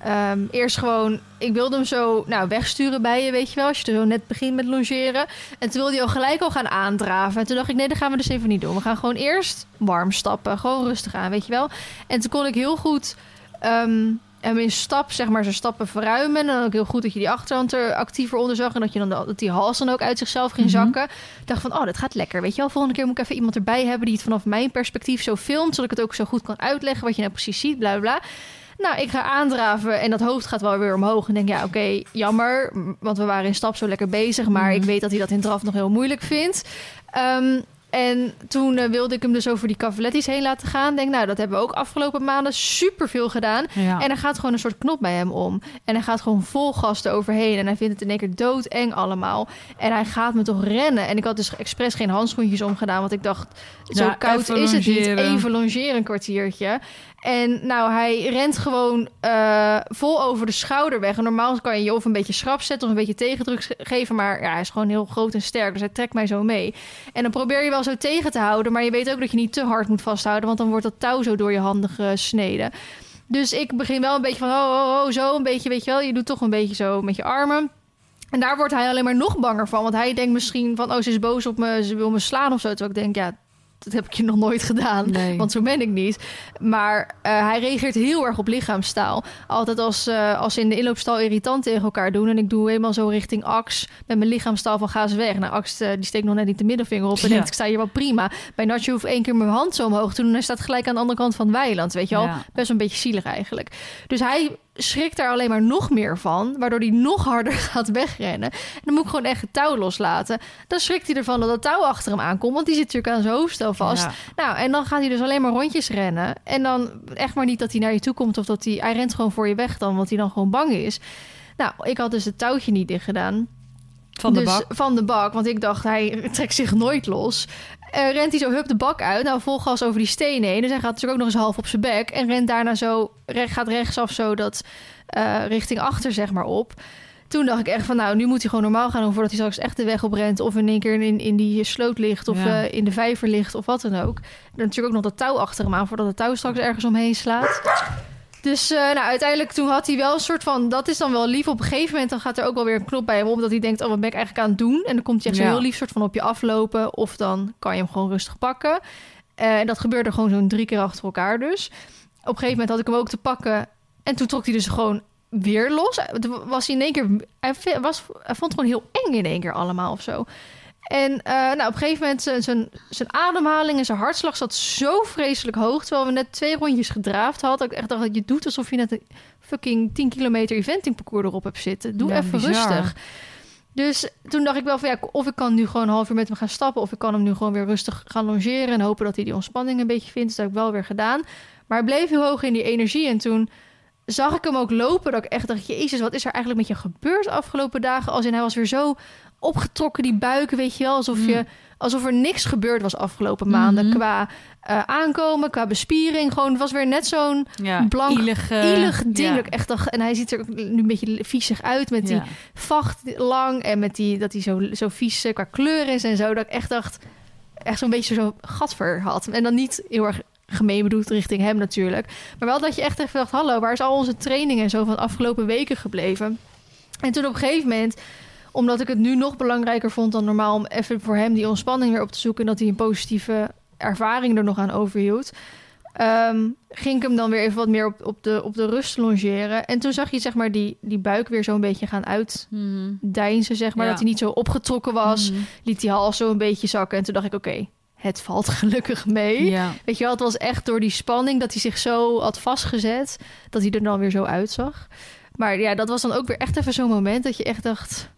ehm, eerst gewoon... Ik wilde hem zo nou, wegsturen bij je, weet je wel. Als je er zo net begint met logeren. En toen wilde hij al gelijk al gaan aandraven. En toen dacht ik, nee, dat gaan we dus even niet doen. We gaan gewoon eerst warm stappen. Gewoon rustig aan, weet je wel. En toen kon ik heel goed... ehm, hem in stap, zeg maar, zijn stappen verruimen. En dan ook heel goed dat je die achterhand er actiever onder zag. En dat je dan de- dat die hals dan ook uit zichzelf ging Mhm. zakken. Ik dacht van, oh, dat gaat lekker. Weet je wel, volgende keer moet ik even iemand erbij hebben die het vanaf mijn perspectief zo filmt, zodat ik het ook zo goed kan uitleggen wat je nou precies ziet, bla bla. Nou, ik ga aandraven en dat hoofd gaat wel weer omhoog. En denk, ja, oké, jammer, want we waren in stap zo lekker bezig. Maar Mhm. ik weet dat hij dat in draf nog heel moeilijk vindt. Ehm, en toen eh, wilde ik hem dus over die cavalettis heen laten gaan. Denk, nou, dat hebben we ook afgelopen maanden super veel gedaan. Ja. En er gaat gewoon een soort knop bij hem om. En hij gaat gewoon vol gas eroverheen. En hij vindt het in één keer doodeng allemaal. En hij gaat me toch rennen. En ik had dus expres geen handschoentjes omgedaan. Want ik dacht, zo Ja, koud is het niet. Even longeren een kwartiertje. En nou, hij rent gewoon eh, vol over de schouder weg. En normaal kan je je of een beetje schrap zetten of een beetje tegendruk ge- geven. Maar ja, hij is gewoon heel groot en sterk. Dus hij trekt mij zo mee. En dan probeer je wel zo tegen te houden. Maar je weet ook dat je niet te hard moet vasthouden. Want dan wordt dat touw zo door je handen gesneden. Dus ik begin wel een beetje van, oh, oh, oh, zo een beetje, weet je wel. Je doet toch een beetje zo met je armen. En daar wordt hij alleen maar nog banger van. Want hij denkt misschien van, oh, ze is boos op me, ze wil me slaan of zo. Terwijl ik denk, ja, dat heb ik je nog nooit gedaan. Nee. Want zo ben ik niet. Maar eh, hij reageert heel erg op lichaamstaal. Altijd als, eh, als ze in de inloopstal irritant tegen elkaar doen... en ik doe helemaal zo richting Ax met mijn lichaamstaal van ga eens weg. Nou, Ax eh, die steekt nog net niet de middelvinger op en Ja. denkt ik sta hier wel prima. Bij Nacho hoef één keer mijn hand zo omhoog te doen... en hij staat gelijk aan de andere kant van het weiland, weet je wel. Ja. Best een beetje zielig eigenlijk. Dus hij schrikt daar alleen maar nog meer van... waardoor hij nog harder gaat wegrennen. En dan moet ik gewoon echt het touw loslaten. Dan schrikt hij ervan dat het touw achter hem aankomt... want die zit natuurlijk aan zijn hoofdstel vast. Ja. Nou, en dan gaat hij dus alleen maar rondjes rennen. En dan echt maar niet dat hij naar je toe komt of dat hij... Hij rent gewoon voor je weg dan, want hij dan gewoon bang is. Nou, ik had dus het touwtje niet dicht gedaan. Van de dus, bak. Van de bak, want ik dacht hij trekt zich nooit los. Eh, rent hij zo hup de bak uit. Nou, vol gas over die stenen heen. Dus hij gaat natuurlijk ook nog eens half op zijn bek. En rent daarna zo, recht, gaat rechtsaf zo dat eh, richting achter, zeg maar, op. Toen dacht ik echt van, nou, nu moet hij gewoon normaal gaan... voordat hij straks echt de weg op rent... of in één keer in, in die sloot ligt... of Ja. eh, in de vijver ligt, of wat dan ook. En natuurlijk ook nog dat touw achter hem aan... voordat het touw straks ergens omheen slaat. Dus eh, nou, uiteindelijk toen had hij wel een soort van... dat is dan wel lief. Op een gegeven moment dan gaat er ook wel weer een knop bij hem op... dat hij denkt, oh, wat ben ik eigenlijk aan het doen? En dan komt hij echt zo heel lief soort van op je aflopen... of dan kan je hem gewoon rustig pakken. Eh, en dat gebeurde gewoon zo'n drie keer achter elkaar dus. Op een gegeven moment had ik hem ook te pakken... en toen trok hij dus gewoon weer los. Was hij in één keer... Hij, was, hij vond het gewoon heel eng in één keer allemaal of zo. En eh, nou, op een gegeven moment zijn, zijn, zijn ademhaling en zijn hartslag zat zo vreselijk hoog. Terwijl we net twee rondjes gedraafd hadden. Dat ik echt dacht dat je doet alsof je net een fucking 10 kilometer eventingparcours erop hebt zitten. Doe Ja, even bizar. rustig. Dus toen dacht ik wel van ja, of ik kan nu gewoon een half uur met hem gaan stappen. Of ik kan hem nu gewoon weer rustig gaan longeren. En hopen dat hij die ontspanning een beetje vindt. Dus dat heb ik wel weer gedaan. Maar hij bleef heel hoog in die energie. En toen zag ik hem ook lopen. Dat ik echt dacht, jezus, wat is er eigenlijk met je gebeurd de afgelopen dagen? Als in hij was weer zo opgetrokken, die buiken, weet je wel. Alsof, Mm. je, alsof er niks gebeurd was afgelopen maanden. Mhm. Qua eh, aankomen, qua bespiering. Gewoon, het was weer net zo'n Ja, Blank, ielig, ielig ding. ja. Dat ik echt dacht, en hij ziet er nu een beetje viezig uit met die vacht lang. En met die, dat hij zo, zo vies eh, qua kleur is en zo. Dat ik echt dacht, echt zo'n beetje zo gatver had. En dan niet heel erg gemeen bedoeld richting hem natuurlijk. Maar wel dat je echt even dacht, hallo, waar is al onze training en zo van de afgelopen weken gebleven? En toen op een gegeven moment, omdat ik het nu nog belangrijker vond dan normaal... om even voor hem die ontspanning weer op te zoeken... en dat hij een positieve ervaring er nog aan overhield... ehm, ging ik hem dan weer even wat meer op, op, de, op de rust longeren. En toen zag je zeg maar die, die buik weer zo'n beetje gaan uitdeinzen, zeg maar. Ja. Dat hij niet zo opgetrokken was. Mhm. Liet die hals zo een beetje zakken. En toen dacht ik, oké, het valt gelukkig mee. Ja. Weet je wel, het was echt door die spanning dat hij zich zo had vastgezet, dat hij er dan weer zo uitzag. Maar ja, dat was dan ook weer echt even zo'n moment dat je echt dacht,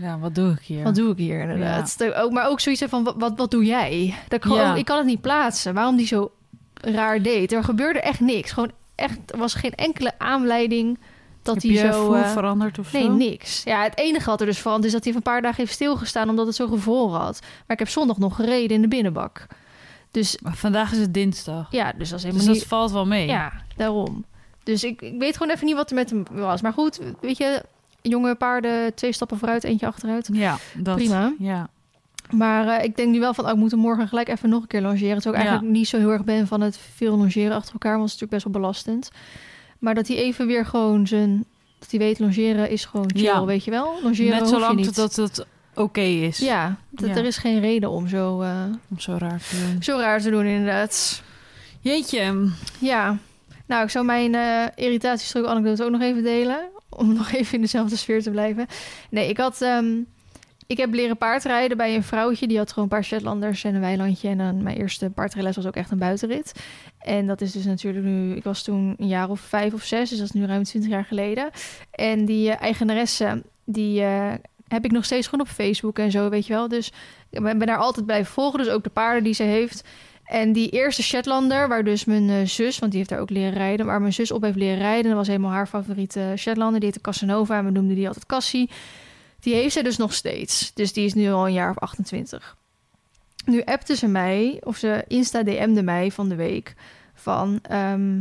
ja, wat doe ik hier? wat doe ik hier inderdaad? Ook, maar ook zoiets van, wat, wat, wat doe jij? Dat ik, gewoon, Ja. ik kan het niet plaatsen, waarom die zo raar deed. Er gebeurde echt niks. Gewoon echt, er was geen enkele aanleiding dat Heb hij zo... eh, veranderd of Nee, zo? niks. Ja, het enige wat er dus veranderd is dat hij een paar dagen heeft stilgestaan omdat het zo gevroren had. Maar ik heb zondag nog gereden in de binnenbak. Dus Maar vandaag is het dinsdag. ja, dus dat is helemaal Dus dat niet... valt wel mee. Ja, daarom. Dus ik, ik weet gewoon even niet wat er met hem was. Maar goed, weet je, jonge paarden, twee stappen vooruit, eentje achteruit. Ja, dat, Prima. Ja. Maar eh, ik denk nu wel van, oh, ik moet hem morgen gelijk even nog een keer longeren. Terwijl ik Ja. eigenlijk niet zo heel erg ben van het veel longeren achter elkaar. Want het is natuurlijk best wel belastend. Maar dat hij even weer gewoon zijn... Dat hij weet, longeren is gewoon chill, Ja. weet je wel? Longeren Net zolang dat het oké is. Ja, dat, Ja. er is geen reden om zo, eh, Om zo raar te doen. zo raar te doen inderdaad. Jeetje. Ja, nou, ik zou mijn eh irritatiestrook anekdote ook nog even delen. Om nog even in dezelfde sfeer te blijven. Nee, ik had... ehm, ik heb leren paardrijden bij een vrouwtje. Die had gewoon een paar Shetlanders en een weilandje. En dan mijn eerste paardrijles was ook echt een buitenrit. En dat is dus natuurlijk nu... Ik was toen een jaar of vijf of zes. Dus dat is nu ruim twintig jaar geleden. En die eh, eigenaresse, die eh, heb ik nog steeds gewoon op Facebook en zo, weet je wel. Dus ik ben ben daar altijd blijven volgen. Dus ook de paarden die ze heeft. En die eerste Shetlander, waar dus mijn eh, zus, want die heeft daar ook leren rijden, waar mijn zus op heeft leren rijden, dat was helemaal haar favoriete Shetlander. Die heette Casanova en we noemden die altijd Cassie. Die heeft zij dus nog steeds. Dus die is nu al een jaar of 28. Nu appte ze mij, of ze Insta-DM'de mij van de week, van... ehm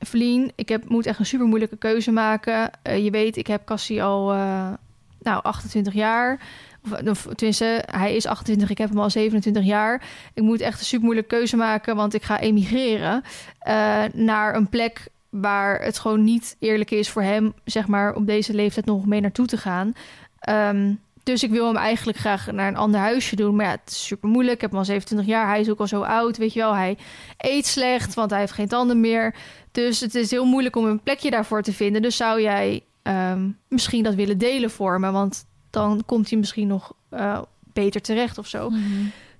Vlien, ik heb, moet echt een super moeilijke keuze maken. Eh, je weet, ik heb Cassie al eh, nou, 28 jaar. Of, tenminste, hij is 28, ik heb hem al 27 jaar. Ik moet echt een super moeilijke keuze maken, want ik ga emigreren eh, naar een plek waar het gewoon niet eerlijk is voor hem, zeg maar, op deze leeftijd nog mee naartoe te gaan. Ehm, dus ik wil hem eigenlijk graag naar een ander huisje doen. Maar ja, het is super moeilijk. Ik heb hem al 27 jaar. Hij is ook al zo oud, weet je wel. Hij eet slecht, want hij heeft geen tanden meer. Dus het is heel moeilijk om een plekje daarvoor te vinden. Dus zou jij ehm, misschien dat willen delen voor me? Want dan komt hij misschien nog eh, beter terecht of zo. Mhm.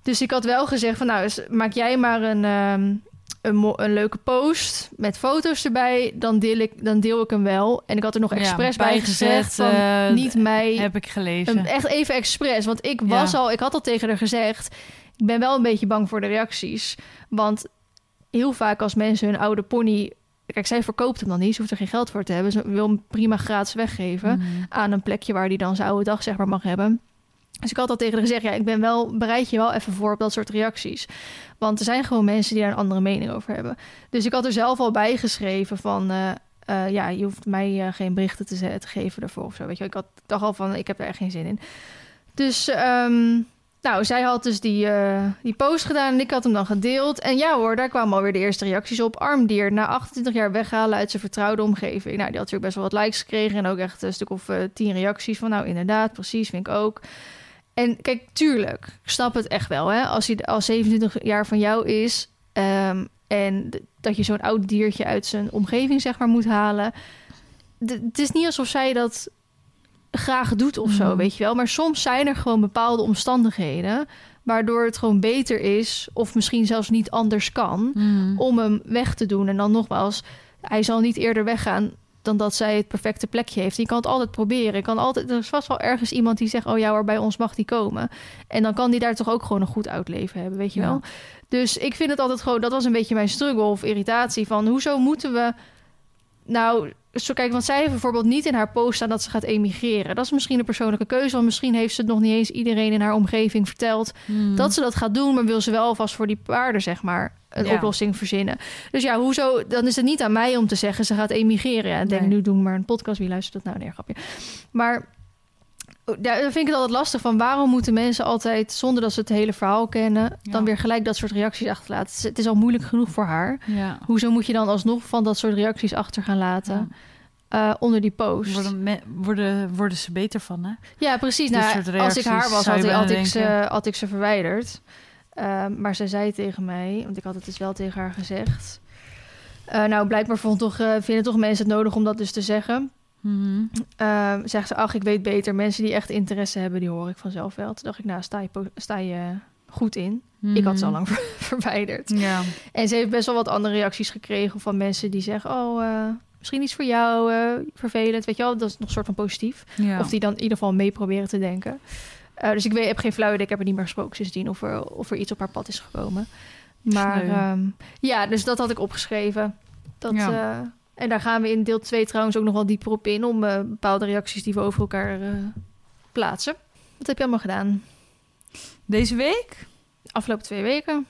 Dus ik had wel gezegd van nou, maak jij maar een, ehm, een, leuke post met foto's erbij. Dan deel, ik, dan deel ik hem wel. En ik had er nog Ja, expres bij gezegd van eh, niet mij... Heb ik gelezen. Een- echt even expres. Want ik was Ja. al, ik had al tegen haar gezegd. Ik ben wel een beetje bang voor de reacties. Want heel vaak als mensen hun oude pony. Kijk, zij verkoopt hem dan niet. Ze hoeft er geen geld voor te hebben. Ze wil hem prima gratis weggeven Mhm. aan een plekje waar hij dan zijn oude dag zeg maar mag hebben. Dus ik had al tegen haar gezegd, ja, ik ben wel, bereid je wel even voor op dat soort reacties. Want er zijn gewoon mensen die daar een andere mening over hebben. Dus ik had er zelf al bij geschreven van, eh, eh, ja, je hoeft mij eh, geen berichten te, te geven ervoor of zo. Weet je, ik had dacht al van, ik heb er echt geen zin in. Dus, ehm, nou, zij had dus die, eh, die post gedaan en ik had hem dan gedeeld. En ja hoor, daar kwamen alweer de eerste reacties op. Armdier, na 28 jaar weghalen uit zijn vertrouwde omgeving. Nou, die had natuurlijk best wel wat likes gekregen en ook echt een stuk of eh, tien reacties van, nou inderdaad, precies, vind ik ook. En kijk, tuurlijk, ik snap het echt wel. Hè? Als hij als 27 jaar van jou is ehm, en dat je zo'n oud diertje uit zijn omgeving zeg maar moet halen. Het is niet alsof zij dat graag doet of zo, Mhm. weet je wel. Maar soms zijn er gewoon bepaalde omstandigheden waardoor het gewoon beter is of misschien zelfs niet anders kan Mm. om hem weg te doen. En dan nogmaals, hij zal niet eerder weggaan dan dat zij het perfecte plekje heeft. Je kan het altijd proberen. Je kan altijd, er is vast wel ergens iemand die zegt... oh ja hoor, bij ons mag die komen. En dan kan die daar toch ook gewoon een goed uitleven hebben, weet je Ja. wel? Dus ik vind het altijd gewoon... dat was een beetje mijn struggle of irritatie van... hoezo moeten we... Nou, zo kijk, want zij heeft bijvoorbeeld niet in haar post staan dat ze gaat emigreren. Dat is misschien een persoonlijke keuze, want misschien heeft ze het nog niet eens iedereen in haar omgeving verteld Mm. dat ze dat gaat doen, maar wil ze wel alvast voor die paarden, zeg maar, een Ja. oplossing verzinnen. Dus ja, hoezo? Dan is het niet aan mij om te zeggen ze gaat emigreren. Ja, ik denk Nee. nu doen maar een podcast. Wie luistert dat nou? Nee, grapje. Maar daar vind ik het altijd lastig van. Waarom moeten mensen altijd, zonder dat ze het hele verhaal kennen, Ja. dan weer gelijk dat soort reacties achterlaten? Het is, al moeilijk genoeg voor haar. Ja. Hoezo moet je dan alsnog van dat soort reacties achter gaan laten eh, onder die post? Worden, me- worden, worden ze beter van, hè? Ja, precies. Nou, als ik haar was, had, ik- had, bijna ik ze, had ik ze verwijderd. Ehm, maar zij zei tegen mij, want ik had het dus wel tegen haar gezegd. Eh, nou, blijkbaar vond toch, eh, vinden toch mensen het nodig om dat dus te zeggen. Ehm zegt ze, ach, ik weet beter. Mensen die echt interesse hebben, die hoor ik vanzelf wel. Toen dacht ik, nou, sta je, sta je goed in. Ik had ze al Mhm. lang ver- verwijderd. Ja. En ze heeft best wel wat andere reacties gekregen van mensen die zeggen... oh, eh, misschien iets voor jou, eh, vervelend. Weet je wel, dat is nog een soort van positief. ja. Of die dan in ieder geval mee proberen te denken. Eh, dus ik weet, heb geen flauw idee. Ik heb er niet meer gesproken sindsdien of er, of er iets op haar pad is gekomen. Maar ehm, ja, dus dat had ik opgeschreven. Dat, Ja. En daar gaan we in deel 2 trouwens ook nog wel dieper op in... om eh, bepaalde reacties die we over elkaar eh, plaatsen. Wat heb je allemaal gedaan? Deze week? Afgelopen twee weken.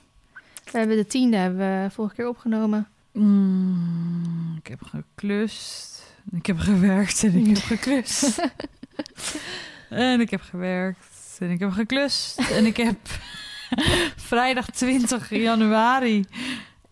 We hebben de tiende hebben we vorige keer opgenomen. Mm, ik heb geklust. Ik heb gewerkt en ik heb geklust. en ik heb gewerkt en ik heb geklust. En ik heb vrijdag 20 januari...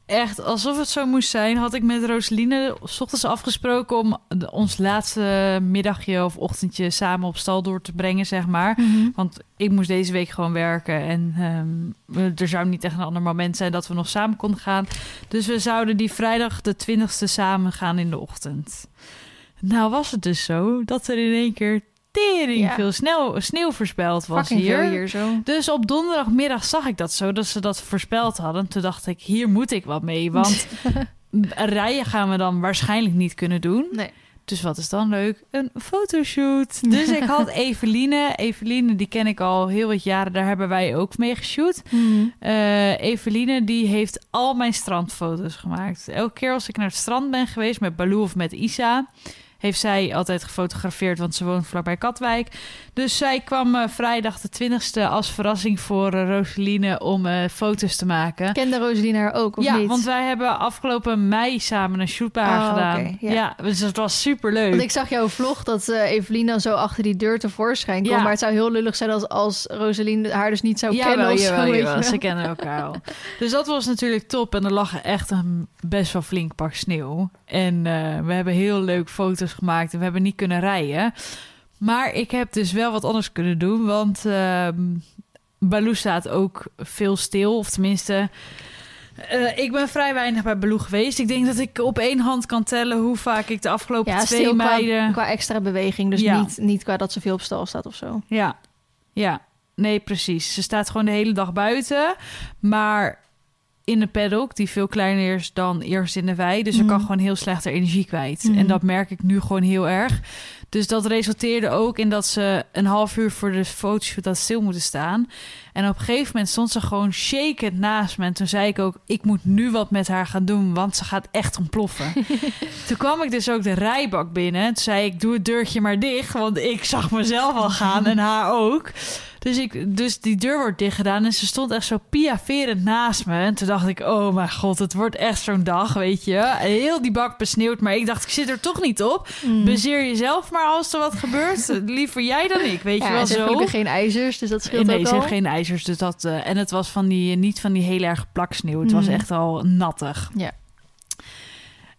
Echt, alsof het zo moest zijn, had ik met Roseline... s ochtends afgesproken om ons laatste middagje of ochtendje... samen op stal door te brengen, zeg maar. Want ik moest deze week gewoon werken. En ehm, er zou niet echt een ander moment zijn dat we nog samen konden gaan. Dus we zouden die vrijdag de 20ste samen gaan in de ochtend. Nou was het dus zo dat er in één keer tering Ja. veel snel, sneeuw voorspeld was Fucking hier. hier zo. Dus op donderdagmiddag zag ik dat zo, dat ze dat voorspeld hadden. Toen dacht ik, hier moet ik wat mee. Want rijden gaan we dan waarschijnlijk niet kunnen doen. Nee. Dus wat is dan leuk? Een fotoshoot. Dus ik had Eveline. Eveline, die ken ik al heel wat jaren. Daar hebben wij ook mee geshoot. Eh, Eveline, die heeft al mijn strandfoto's gemaakt. Elke keer als ik naar het strand ben geweest met Baloo of met Isa... heeft zij altijd gefotografeerd, want ze woont vlakbij Katwijk. Dus zij kwam eh, vrijdag de 20e als verrassing voor eh, Roseline om eh, foto's te maken. Kende Roseline haar ook, of ja, niet? want wij hebben afgelopen mei samen een shoot bij haar Oh, gedaan. ja. ja. dus het was super leuk. Want ik zag jouw vlog dat Evelien dan zo achter die deur tevoorschijn komt. Ja. Maar het zou heel lullig zijn als, als Roseline haar dus niet zou kennen Jawel, zo. jawel, wel. Ze kennen elkaar al. Dus dat was natuurlijk top. En er lag echt een best wel flink pak sneeuw. En eh, we hebben heel leuk foto's gemaakt. En we hebben niet kunnen rijden. Maar ik heb dus wel wat anders kunnen doen. Want ehm Baloo staat ook veel stil. Of tenminste... eh, ik ben vrij weinig bij Baloo geweest. Ik denk dat ik op één hand kan tellen hoe vaak ik de afgelopen Ja, twee stil qua, meiden... qua extra beweging. Dus Ja. niet, niet qua dat ze veel op stal staat of zo. Ja, ja. Nee, precies. Ze staat gewoon de hele dag buiten. Maar in de paddock, die veel kleiner is dan eerst in de wei. Dus ze Mhm. kan gewoon heel slecht haar energie kwijt. Mhm. En dat merk ik nu gewoon heel erg. Dus dat resulteerde ook in dat ze een half uur voor de fotoshoot had stil moeten staan. En op een gegeven moment stond ze gewoon shakend naast me. En toen zei ik ook, ik moet nu wat met haar gaan doen, want ze gaat echt ontploffen. toen kwam ik dus ook de rijbak binnen. Toen zei ik, doe het deurtje maar dicht, want ik zag mezelf al gaan en haar ook. Dus ik, dus die deur wordt dicht gedaan en ze stond echt zo piaverend naast me. En toen dacht ik, oh mijn god, het wordt echt zo'n dag, weet je. Heel die bak besneeuwd, maar ik dacht, ik zit er toch niet op. Mm. Bezeer jezelf maar als er wat gebeurt. Liever jij dan ik, weet ja, je wel ze zo. gelukkig geen ijzers, dus dat scheelt nee, ook ze al. heeft geen ijzers, dus dat... eh, en het was van die, niet van die heel erg plaksneeuw. Het was Mhm. echt al nattig. Ja.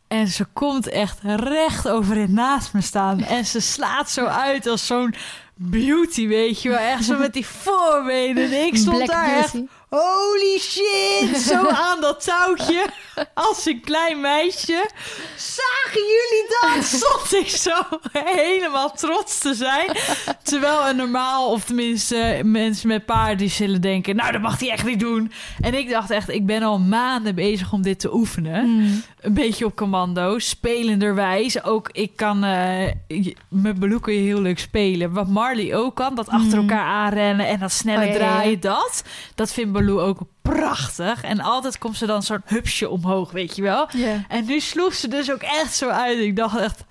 En ze komt echt recht overeind naast me staan. En ze slaat zo uit als zo'n beauty, weet je wel. Echt zo met die voorbenen. En ik stond Black daar echt... Holy shit! Zo aan dat touwtje. Als een klein meisje. Zagen jullie dat? Stond ik zo helemaal trots te zijn. Terwijl een normaal, of tenminste mensen met paarden, die zullen denken... Nou, dat mag hij echt niet doen. En ik dacht echt, ik ben al maanden bezig om dit te oefenen. Mm. Een beetje op commando, spelenderwijs. Ook ik kan je- met je heel leuk spelen. Wat Marley ook kan, dat achter Mhm. elkaar aanrennen en dat snelle Oh, ja, ja, ja. draaien, dat. Dat vindt Baloo ook prachtig. En altijd komt ze dan zo'n hupsje omhoog, weet je wel. En nu sloeg ze dus ook echt zo uit. Ik dacht echt,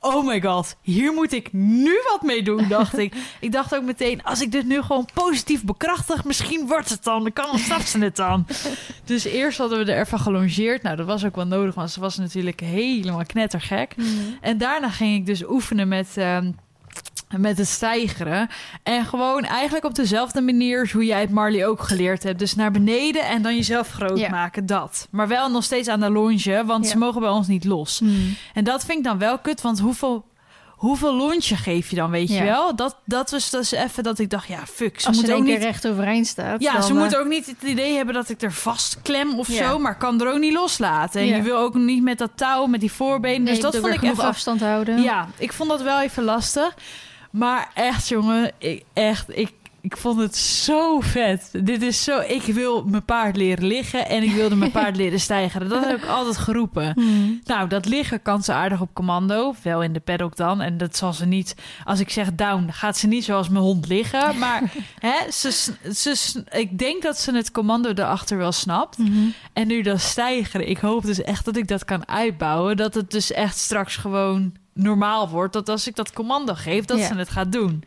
oh my god, hier moet ik nu wat mee doen, dacht ik. Ik dacht ook meteen, als ik dit nu gewoon positief bekrachtig, misschien wordt het dan. Dan kan snapt ze het dan. Dus eerst hadden we er even gelongeerd. Nou, dat was ook wel nodig, want ze was natuurlijk helemaal knettergek. Mm. En daarna ging ik dus oefenen met, ehm, met het stijgeren. En gewoon eigenlijk op dezelfde manier hoe jij het Marley ook geleerd hebt. Dus naar beneden en dan jezelf groot Ja. maken, dat. Maar wel nog steeds aan de longe, want Ja. ze mogen bij ons niet los. Mm. En dat vind ik dan wel kut, want hoeveel... Hoeveel lontje geef je dan, weet je wel? Dat, dat was dus even dat ik dacht, ja, fuck. Ze Als ze moet ook niet recht overeind staat. ja, ze eh, moet ook niet het idee hebben dat ik er vastklem of zo, maar kan er ook niet loslaten. En je wil ook niet met dat touw, met die voorbenen. nee, dus dat vond ik even. afstand houden. Ja, ik vond dat wel even lastig. Maar echt, jongen, ik, echt, ik, ik vond het zo vet. Dit is zo. Ik wil mijn paard leren liggen en ik wilde mijn paard leren stijgen. Dat heb ik altijd geroepen. Mm. Nou, dat liggen kan ze aardig op commando. Wel in de paddock dan. En dat zal ze niet... Als ik zeg down, gaat ze niet zoals mijn hond liggen. Maar hè, ze, ze, ik denk dat ze het commando erachter wel snapt. Mhm. En nu dat stijgeren. Ik hoop dus echt dat ik dat kan uitbouwen. Dat het dus echt straks gewoon normaal wordt. Dat als ik dat commando geef, dat Ja. ze het gaat doen.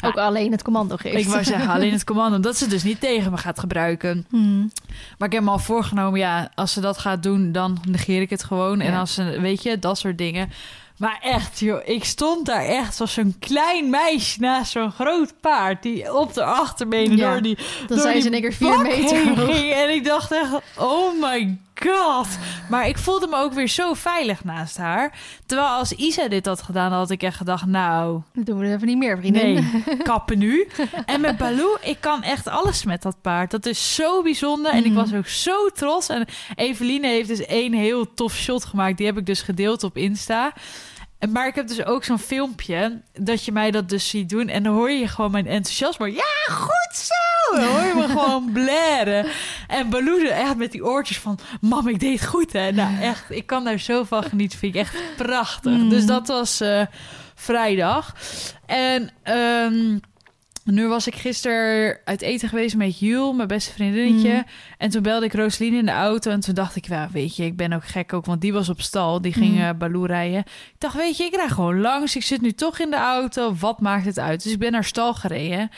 Ook alleen het commando geeft. Ik wou zeggen, alleen het commando. Dat ze dus niet tegen me gaat gebruiken. Mm. Maar ik heb me al voorgenomen, ja, als ze dat gaat doen, dan negeer ik het gewoon. En als ze, weet je, dat soort dingen. Maar echt, joh, ik stond daar echt als zo'n klein meisje naast zo'n groot paard... die op de achterbenen Ja. door die Dan door zijn die ze vier meter ging. En ik dacht echt, oh my god. Maar ik voelde me ook weer zo veilig naast haar. Terwijl als Isa dit had gedaan, had ik echt gedacht, nou... Dat doen we even niet meer, vriendin. Nee, kappen nu. En met Baloo, ik kan echt alles met dat paard. Dat is zo bijzonder. En ik Mhm. was ook zo trots. En Eveline heeft dus één heel tof shot gemaakt. Die heb ik dus gedeeld op Insta. Maar ik heb dus ook zo'n filmpje dat je mij dat dus ziet doen. En dan hoor je gewoon mijn enthousiasme. Ja, goed zo! Dan hoor je me gewoon blaren. En Baloo er echt met die oortjes van... Mam, ik deed het goed, hè? Nou, echt, ik kan daar zo van genieten. Vind ik echt prachtig. Mm. Dus dat was eh, vrijdag. En ehm, nu was ik gisteren uit eten geweest met Jul, mijn beste vriendinnetje. Mm. En toen belde ik Roseline in de auto. En toen dacht ik, ja, weet je, ik ben ook gek ook. Want die was op stal, die ging Mm. eh Baloo rijden. Ik dacht, weet je, ik rij gewoon langs. Ik zit nu toch in de auto. Wat maakt het uit? Dus ik ben naar stal gereden.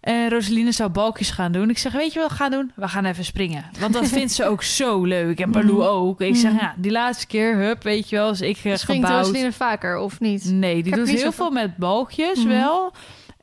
En Roseline zou balkjes gaan doen. Ik zeg, weet je wat we gaan doen? We gaan even springen. Want dat vindt ze ook zo leuk. En Baloo Mhm. ook. Ik zeg, Mhm. ja, die laatste keer, hup, weet je wel. Dus ik uh, Springt gebouwd. Roseline vaker, of niet? Nee, die doet niet heel veel met balkjes wel.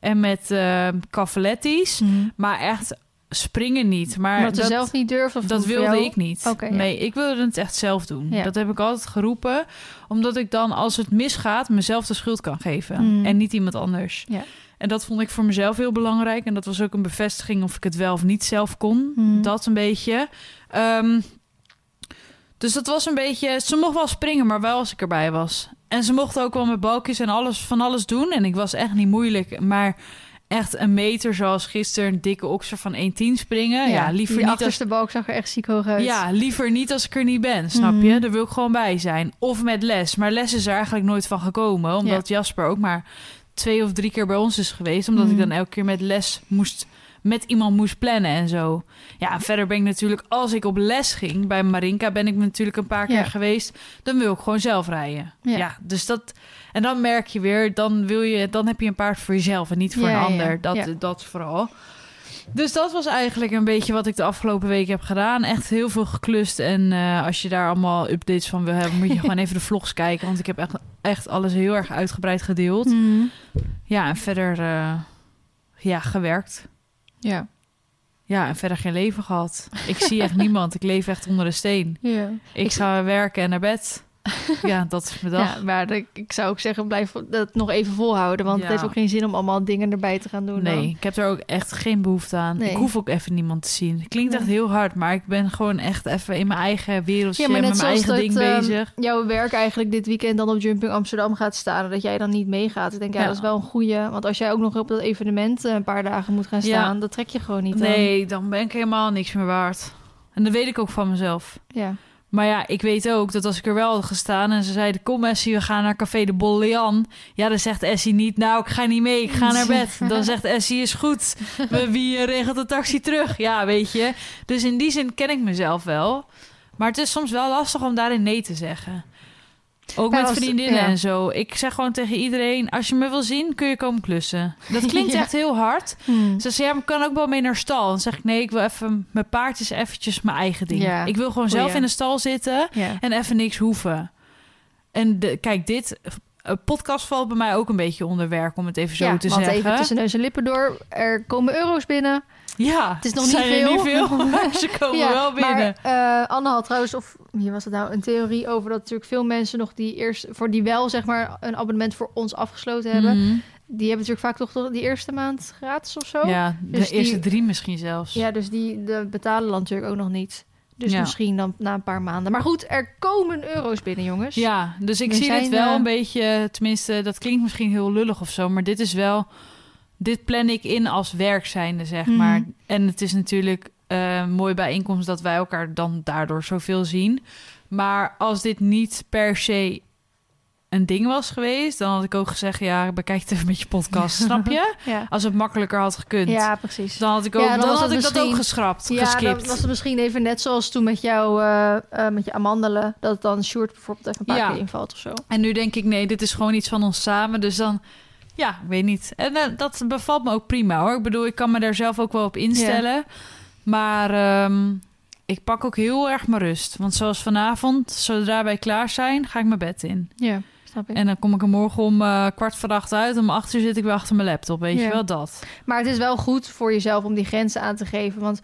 En met uh, cavalettis. Mm. Maar echt springen niet. Maar Omdat dat, zelf niet? Of dat wilde jou? ik niet. Ja. Nee, ik wilde het echt zelf doen. Ja. Dat heb ik altijd geroepen. Omdat ik dan, als het misgaat, mezelf de schuld kan geven. Mm. En niet iemand anders. Ja. En dat vond ik voor mezelf heel belangrijk. En dat was ook een bevestiging of ik het wel of niet zelf kon. Mm. Dat een beetje. Ehm, dus dat was een beetje... Ze mocht wel springen, maar wel als ik erbij was. En ze mocht ook wel met balkjes en alles van alles doen. En ik was echt niet moeilijk. Maar echt een meter zoals gisteren... een dikke okser van 1,10 springen. Ja, liever die niet als achterste balk zag er echt ziek hoog uit. ja, liever niet als ik er niet ben, snap je? Mhm. Daar wil ik gewoon bij zijn. Of met les. Maar les is er eigenlijk nooit van gekomen. Omdat Jasper ook maar twee of drie keer bij ons is geweest. Omdat Mhm. ik dan elke keer met les moest met iemand moest plannen en zo. Ja, en verder ben ik natuurlijk, als ik op les ging bij Marinka, ben ik natuurlijk een paar keer Ja. geweest. Dan wil ik gewoon zelf rijden. Ja. Ja. dus dat. En dan merk je weer, dan wil je, dan heb je een paard voor jezelf en niet voor Ja, een ander. Dat, dat vooral. Dus dat was eigenlijk een beetje wat ik de afgelopen week heb gedaan. Echt heel veel geklust. En eh, als je daar allemaal updates van wil hebben, moet je gewoon even de vlogs kijken. Want ik heb echt, echt alles heel erg uitgebreid gedeeld. Mhm. Ja, en verder eh, ja, gewerkt. Ja. Ja, en verder geen leven gehad. Ik zie echt niemand. Ik leef echt onder de steen. Ja. Ik ga werken en naar bed. Ja, dat is mijn dag. Ja, maar ik, zou ook zeggen, blijf dat nog even volhouden. Want Ja. het heeft ook geen zin om allemaal dingen erbij te gaan doen. Nee, dan. ik heb er ook echt geen behoefte aan. Nee. Ik hoef ook even niemand te zien. Klinkt Nee. echt heel hard, maar ik ben gewoon echt even in mijn eigen wereldje, Ja, maar met mijn eigen dat, ding ehm, bezig. jouw werk eigenlijk dit weekend dan op Jumping Amsterdam gaat staan... en dat jij dan niet meegaat. Ik denk, ja, Ja. dat is wel een goeie. Want als jij ook nog op dat evenement eh, een paar dagen moet gaan Ja. staan... dat trek je gewoon niet aan. Nee, dan ben ik helemaal niks meer waard. En dat weet ik ook van mezelf. Ja. Maar ja, ik weet ook dat als ik er wel had gestaan en ze zeiden: Kom, Essie, we gaan naar Café de Bollean. Ja, dan zegt Essie niet: Nou, ik ga niet mee, ik ga naar bed. Dan zegt Essie: Is goed. Wie regelt de taxi terug? Ja, weet je. Dus in die zin ken ik mezelf wel. Maar het is soms wel lastig om daarin nee te zeggen. Ook met vriendinnen ja. en zo. Ik zeg gewoon tegen iedereen: Als je me wil zien, kun je komen klussen. Dat klinkt Ja. echt heel hard. Hmm. Ze zei, ja, maar kan ook wel mee naar stal. Dan zeg ik, nee, ik wil even... Mijn paard is eventjes mijn eigen ding. Ja, Ik wil gewoon zelf goeie. in de stal zitten en even niks hoeven. En de, kijk, dit eh, podcast valt bij mij ook een beetje onder werk, om het even zo ja, te want zeggen. even tussen neus en lippen door. Er komen euro's binnen. Ja, Het is nog zijn niet veel. niet veel, maar ze komen ja, wel binnen. Maar eh, Anne had trouwens, of wie was het nou, een theorie over dat natuurlijk veel mensen nog die eerst, voor die wel zeg maar een abonnement voor ons afgesloten hebben, Mhm. die hebben natuurlijk vaak toch die eerste maand gratis of zo. Ja, de Dus die- eerste drie misschien zelfs. Ja, dus die de betalen dan natuurlijk ook nog niet. Dus Ja. misschien dan na een paar maanden. Maar goed, er komen euro's binnen, jongens. Ja, dus ik We zie zijn, wel eh, een beetje, tenminste, dat klinkt misschien heel lullig of zo, maar dit is wel, dit plan ik in als werk zijnde, zeg Mhm. maar. En het is natuurlijk eh mooi bijeenkomst dat wij elkaar dan daardoor zoveel zien. Maar als dit niet per se een ding was geweest, dan had ik ook gezegd, ja, bekijk het even met je podcast, snap je? Ja, Als het makkelijker had gekund. ja precies. Dan had ik, Ja, ook, dan dan had het ik dat ook geschrapt, Ja, geskipt. dan was het misschien even net zoals toen met jou, eh, eh, met je amandelen, dat dan Sjoerd bijvoorbeeld even een paar Ja. keer invalt of zo. En nu denk ik, nee, dit is gewoon iets van ons samen. Dus dan, ja, ik weet niet. En eh, dat bevalt me ook prima hoor. Ik bedoel, ik kan me daar zelf ook wel op instellen. Maar ehm, ik pak ook heel erg mijn rust. Want zoals vanavond, zodra wij klaar zijn, ga ik mijn bed in. Ja, snap ik. En dan kom ik er morgen om eh, kwart voor acht uit. Om acht uur zit ik weer achter mijn laptop. Weet Ja. je wel dat? Maar het is wel goed voor jezelf om die grenzen aan te geven. Want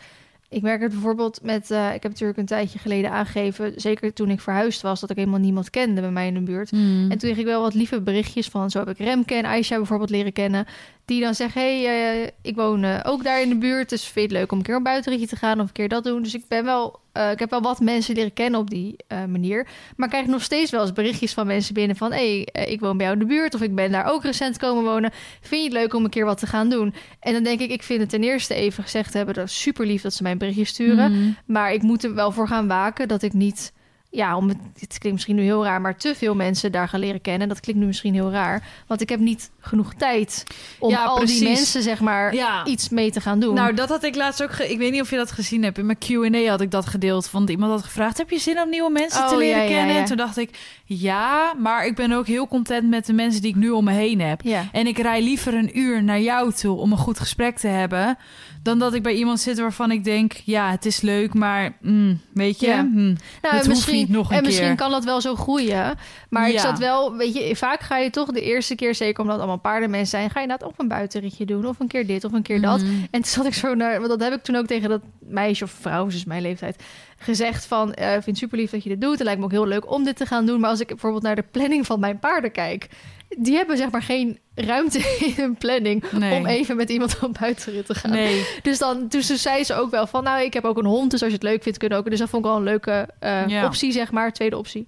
ik merk het bijvoorbeeld met... eh, ik heb natuurlijk een tijdje geleden aangegeven... zeker toen ik verhuisd was... dat ik helemaal niemand kende bij mij in de buurt. Hmm. En toen kreeg ik wel wat lieve berichtjes van... zo heb ik Remke en Aisha bijvoorbeeld leren kennen... die dan zeggen... hey, eh, ik woon eh, ook daar in de buurt... dus vind je het leuk om een keer een buitenritje te gaan... of een keer dat doen. Dus ik ben wel... eh, ik heb wel wat mensen leren kennen op die manier. Maar ik krijg nog steeds wel eens berichtjes van mensen binnen van... hey, ik woon bij jou in de buurt... of ik ben daar ook recent komen wonen. Vind je het leuk om een keer wat te gaan doen? En dan denk ik, ik vind het ten eerste even gezegd hebben... dat super lief dat ze mij een berichtje sturen... Hmm. Maar ik moet er wel voor gaan waken dat ik niet... Ja, om het, het klinkt misschien nu heel raar, maar te veel mensen daar gaan leren kennen. Dat klinkt nu misschien heel raar. Want ik heb niet genoeg tijd om Ja, al precies. die mensen, zeg maar, Ja. iets mee te gaan doen. Nou, dat had ik laatst ook. ge- Ik weet niet of je dat gezien hebt. In mijn QA had ik dat gedeeld. Want iemand had gevraagd: Heb je zin om nieuwe mensen te Oh, leren ja, ja, kennen? En toen dacht ik: Ja, maar ik ben ook heel content met de mensen die ik nu om me heen heb. ja. En ik rij liever een uur naar jou toe om een goed gesprek te hebben. Dan dat ik bij iemand zit waarvan ik denk: Ja, het is leuk, maar mm, weet je, Ja. hm, Nou, dat hoeft misschien, niet nog een en misschien kan dat wel zo groeien. Maar ik Ja. zat wel, weet je, vaak ga je toch de eerste keer, zeker omdat het allemaal paardenmensen zijn, ga je inderdaad op een buitenritje doen. Of een keer dit, of een keer dat. Mm. En toen zat ik zo naar, want dat heb ik toen ook tegen dat meisje of vrouw, dus mijn leeftijd, gezegd van, eh, ik vind het super lief dat je dit doet. Het lijkt me ook heel leuk om dit te gaan doen. Maar als ik bijvoorbeeld naar de planning van mijn paarden kijk, die hebben zeg maar geen ruimte in hun planning Nee. om even met iemand op buitenrit te gaan. Nee, Dus dan, dus toen zei ze ook wel van, nou, ik heb ook een hond, dus als je het leuk vindt, kunnen ook. Dus dat vond ik wel een leuke eh, Ja. optie, zeg maar, tweede optie.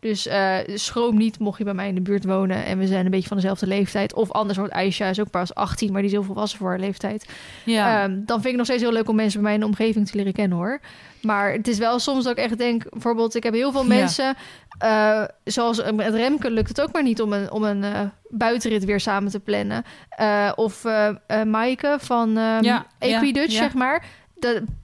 Dus eh, schroom niet, mocht je bij mij in de buurt wonen en we zijn een beetje van dezelfde leeftijd. Of anders wordt Aisha is ook pas 18, maar die is heel volwassen voor haar leeftijd. Ja. Ehm, dan vind ik nog steeds heel leuk om mensen bij mij in de omgeving te leren kennen hoor. Maar het is wel soms dat ik echt denk, bijvoorbeeld, ik heb heel veel Ja. mensen, eh, zoals eh, met Remke lukt het ook maar niet om een, om een buitenrit weer samen te plannen. Of Maaike van Ja, Equidutch, ja. zeg maar.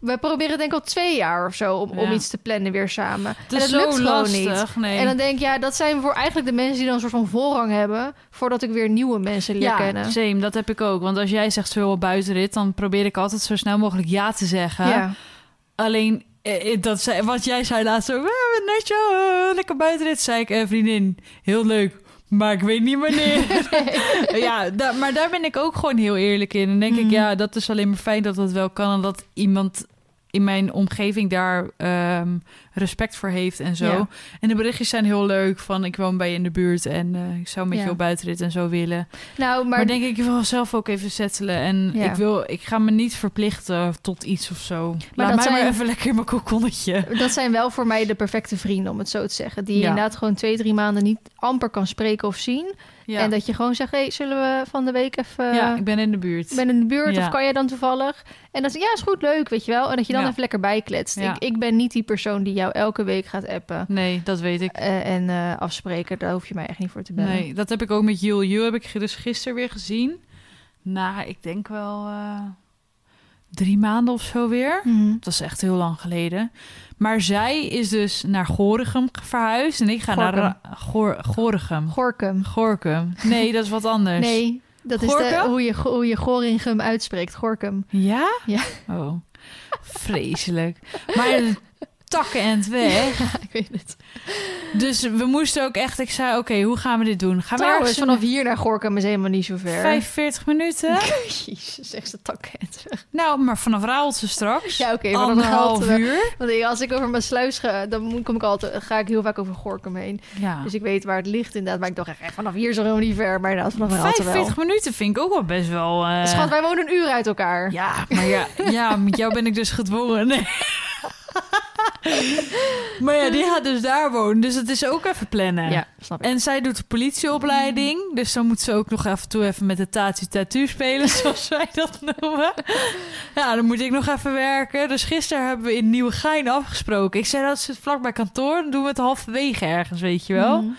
We proberen denk ik al twee jaar of zo om, om iets te plannen weer samen. het en dat zo lukt gewoon niet. Nee. En dan denk ik, ja, dat zijn voor eigenlijk de mensen die dan een soort van voorrang hebben... voordat ik weer nieuwe mensen leer ja, kennen. same, dat heb ik ook. Want als jij zegt zo buitenrit, dan probeer ik altijd zo snel mogelijk ja te zeggen. Ja. Alleen, eh, eh, dat zei, wat jij zei laatst zo, "We hebben net zo eh, lekker buitenrit, zei ik, eh, vriendin, heel leuk. Maar ik weet niet wanneer. ja, da- maar daar ben ik ook gewoon heel eerlijk in. En denk ik, ja, dat is alleen maar fijn dat dat wel kan. En dat iemand in mijn omgeving daar ehm, respect voor heeft en zo. Ja. En de berichtjes zijn heel leuk van ik woon bij je in de buurt en eh, ik zou met Ja. je op buitenrit en zo willen. Nou, Maar, maar, denk ik, ik wil zelf ook even settelen. En Ja. ik, wil, ik ga me niet verplichten tot iets of zo. Laat dat mij maar zijn- even lekker in mijn kokonnetje. dat zijn wel voor mij de perfecte vrienden, om het zo te zeggen. Die je inderdaad gewoon twee, drie maanden niet amper kan spreken of zien. Ja, En dat je gewoon zegt, hey, zullen we van de week even... ja ik ben in de buurt. ben in de buurt Ja. of kan jij dan toevallig? En dan zeg je, ja, is goed, leuk, weet je wel. En dat je dan Ja. even lekker bijkletst. Ik, ik ben niet die persoon die jou elke week gaat appen Nee, dat weet ik. eh, en eh, afspreken. Daar hoef je mij echt niet voor te bellen. Nee, dat heb ik ook met Jul. Jul heb ik dus gisteren weer gezien. Nou, ik denk wel eh, drie maanden of zo weer. Mhm. Dat is echt heel lang geleden. Maar zij is dus naar Gorinchem verhuisd. En ik ga naar Gorinchem. Goor, Gorinchem. Gorkum. Gorkum. Nee, dat is wat anders. Nee, dat is de, hoe, je, hoe je Goringum uitspreekt. Gorkum. Ja? Ja. Oh, vreselijk. Maar takken en het weg. ik weet het. Dus we moesten ook echt... Ik zei, oké, hoe gaan we dit doen? Gaan we ergens vanaf hier naar Gorkum is helemaal niet zo ver. 45 minuten? Jezus, echt de takkent. Nou, maar vanaf Raaltje straks. Ja, oké. vanaf Anderhalf Raalte. uur. Want als ik over mijn sluis ga, dan kom ik altijd, ga ik heel vaak over Gorkum heen. Ja. Dus ik weet waar het ligt inderdaad. Maar ik dacht echt, vanaf hier is het helemaal niet ver. Maar inderdaad, vanaf Raalte wel. 45 minuten vind ik ook wel best wel... eh, Schat, wij wonen een uur uit elkaar. Ja, maar ja, ja, met jou ben ik dus gedwongen. Nee. maar ja, die gaat dus daar wonen. Dus het is ook even plannen. Ja, snap ik. En zij doet de politieopleiding. Dus dan moet ze ook nog af en toe even met de Tatu Tattoo spelen, zoals wij dat noemen. Ja, dan moet ik nog even werken. Dus gisteren hebben we in Nieuwegein afgesproken. Ik zei dat ze vlak bij kantoor. Dan doen we het halverwege ergens, weet je wel. Mhm.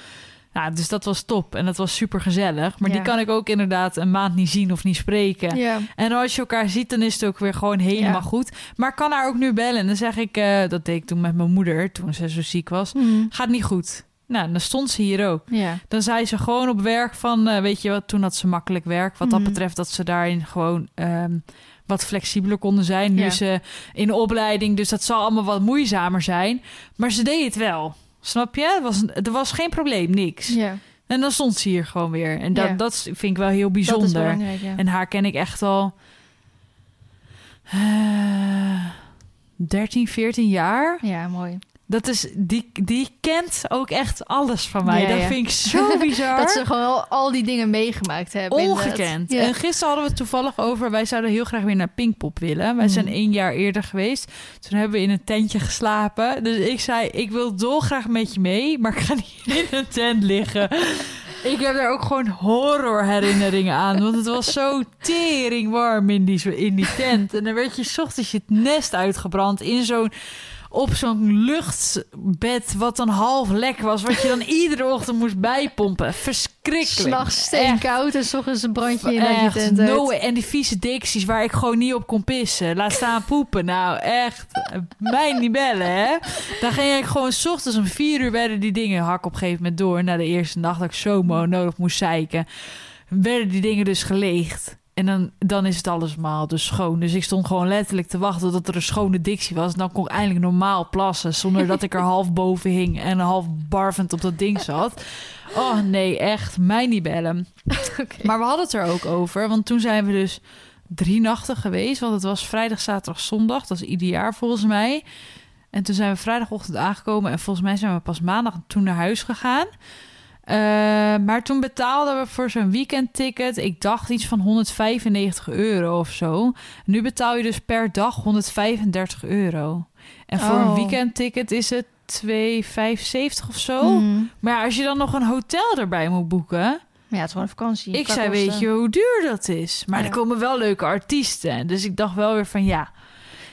Nou, dus dat was top. En dat was super gezellig. Maar Ja. die kan ik ook inderdaad een maand niet zien of niet spreken. Ja. En als je elkaar ziet, dan is het ook weer gewoon helemaal Ja. goed. Maar kan haar ook nu bellen. En dan zeg ik, eh, dat deed ik toen met mijn moeder, toen ze zo ziek was. Mhm. Gaat niet goed. Nou, dan stond ze hier ook. Ja. Dan zei ze gewoon op werk van, eh, weet je wat, toen had ze makkelijk werk. Wat dat Mhm. betreft dat ze daarin gewoon ehm, wat flexibeler konden zijn. Nu Ja. ze in de opleiding, dus dat zal allemaal wat moeizamer zijn. Maar ze deed het wel. Snap je? Er was, er was geen probleem, niks. ja. En dan stond ze hier gewoon weer. En dat, Ja. dat vind ik wel heel bijzonder. ja. En haar ken ik echt al eh 13, 14 jaar. Ja, mooi. Dat is, die, die kent ook echt alles van mij. Ja, dat ja. vind ik zo bizar. Dat ze gewoon al, al die dingen meegemaakt hebben. Ongekend. Ja. En gisteren hadden we het toevallig over... wij zouden heel graag weer naar Pinkpop willen. Wij zijn één jaar eerder geweest. Toen hebben we in een tentje geslapen. Dus ik zei, ik wil dolgraag met je mee... maar ik ga niet in een tent liggen. Ik heb daar ook gewoon horror herinneringen aan. Want het was zo tering warm in die, in die tent. En dan werd je 's ochtends je het nest uitgebrand in zo'n op zo'n luchtbed wat dan half lek was, wat je dan iedere ochtend moest bijpompen. Verschrikkelijk. S'nachts steenkoud en s ochtends een brandje in je Echt, tent no, en die vieze dicties waar ik gewoon niet op kon pissen. Laat staan poepen. Nou, echt. Mij niet bellen, hè. Dan ging ik gewoon... S ochtends om vier uur werden die dingen hak op een gegeven moment door. Na de eerste nacht dat ik zo nodig moest zeiken. Werden die dingen dus geleegd. En dan, dan is het allesmaal dus schoon. Dus ik stond gewoon letterlijk te wachten tot er een schone dictie was. En dan kon ik eindelijk normaal plassen. Zonder dat ik er half boven hing en half barvend op dat ding zat. Oh nee, echt. Mij niet bellen. Oké. Maar we hadden het er ook over. Want toen zijn we dus drie nachten geweest. Want het was vrijdag, zaterdag, zondag. Dat is ieder jaar volgens mij. En toen zijn we vrijdagochtend aangekomen. En volgens mij zijn we pas maandag toen naar huis gegaan. Eh, maar toen betaalden we voor zo'n weekendticket... ik dacht iets van 195 euro of zo. Nu betaal je dus per dag 135 euro. En voor een Oh. weekendticket is het 2,75 of zo. Mm. Maar als je dan nog een hotel erbij moet boeken... Ja, het is gewoon een vakantie. Ik zei, kosten. weet je hoe duur dat is? Maar Ja. er komen wel leuke artiesten. Dus ik dacht wel weer van ja.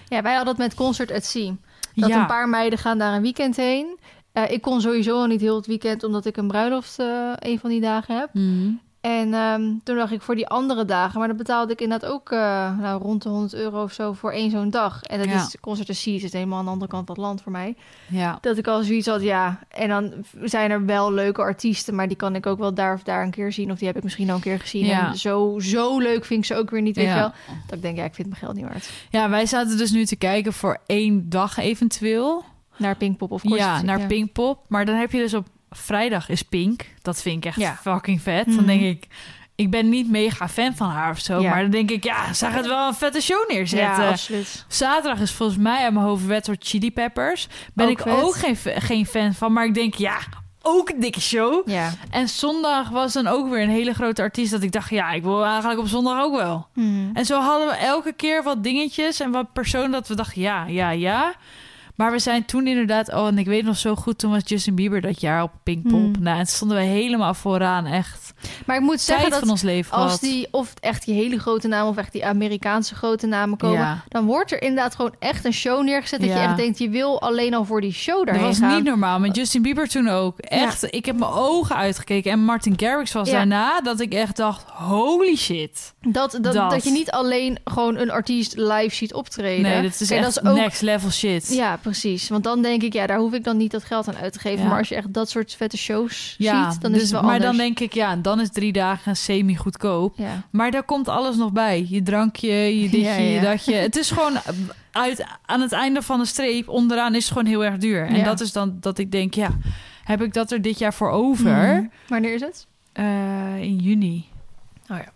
Ja, wij hadden het met Concert at Sea. Dat ja. een paar meiden gaan daar een weekend heen. Eh, ik kon sowieso al niet heel het weekend, omdat ik een bruiloft eh, een van die dagen heb. Mhm. En ehm, toen dacht ik voor die andere dagen, maar dan betaalde ik inderdaad ook eh, nou, rond de 100 euro of zo voor één zo'n dag. En dat Ja. is Concert het is helemaal aan de andere kant van het land voor mij. ja. Dat ik al zoiets had, ja. En dan zijn er wel leuke artiesten, maar die kan ik ook wel daar of daar een keer zien. Of die heb ik misschien al een keer gezien. Ja. En zo, zo leuk vind ik ze ook weer niet, weet Ja. wel. Dat ik denk, ja, ik vind mijn geld niet waard. ja, wij zaten dus nu te kijken voor één dag eventueel. Naar Pinkpop of ja, Concert, naar Pinkpop. Maar dan heb je dus op vrijdag is Pink. Dat vind ik echt Ja. fucking vet. Mhm. Dan denk ik, ik ben niet mega fan van haar of zo. Ja. Maar dan denk ik, ja, ze gaat wel een vette show neerzetten. Ja, absoluut. Zaterdag is volgens mij aan mijn hoofd Red Hot Chili Peppers. Ben Ook ik vet. ook geen, geen fan van. Maar ik denk, ja, ook een dikke show. Ja. En zondag was dan ook weer een hele grote artiest dat ik dacht, ja, ik wil eigenlijk op zondag ook wel. Mhm. En zo hadden we elke keer wat dingetjes en wat personen dat we dachten, ja, ja, ja. Maar we zijn toen inderdaad, oh, en ik weet nog zo goed, toen was Justin Bieber dat jaar op Pinkpop. Hmm. Nou, en stonden we helemaal vooraan, echt. Maar ik moet zeggen Tijd dat van ons leven als die of echt die hele grote namen of echt die Amerikaanse grote namen komen, Ja. dan wordt er inderdaad gewoon echt een show neergezet dat je echt denkt je wil alleen al voor die show Dat daarheen was gaan. niet normaal. Met Justin Bieber toen ook. Echt, ik heb mijn ogen uitgekeken. En Martin Garrix was daarna dat ik echt dacht, holy shit. Dat, dat, Dat. dat. je niet alleen gewoon een artiest live ziet optreden. Nee, dat is Kijk, echt dat is ook next level shit. Ja, precies. Want dan denk ik, ja, daar hoef ik dan niet dat geld aan uit te geven. Ja. Maar als je echt dat soort vette shows Ja, ziet, dan dus, is het wel maar anders. dan denk ik, ja, dan is drie dagen semi-goedkoop. Ja. Maar daar komt alles nog bij. Je drankje, je ditje, je datje. Het is gewoon uit, aan het einde van de streep, onderaan is het gewoon heel erg duur. En dat is dan dat ik denk, ja, heb ik dat er dit jaar voor over? Mhm. Wanneer is het? Eh, in juni. Oh ja.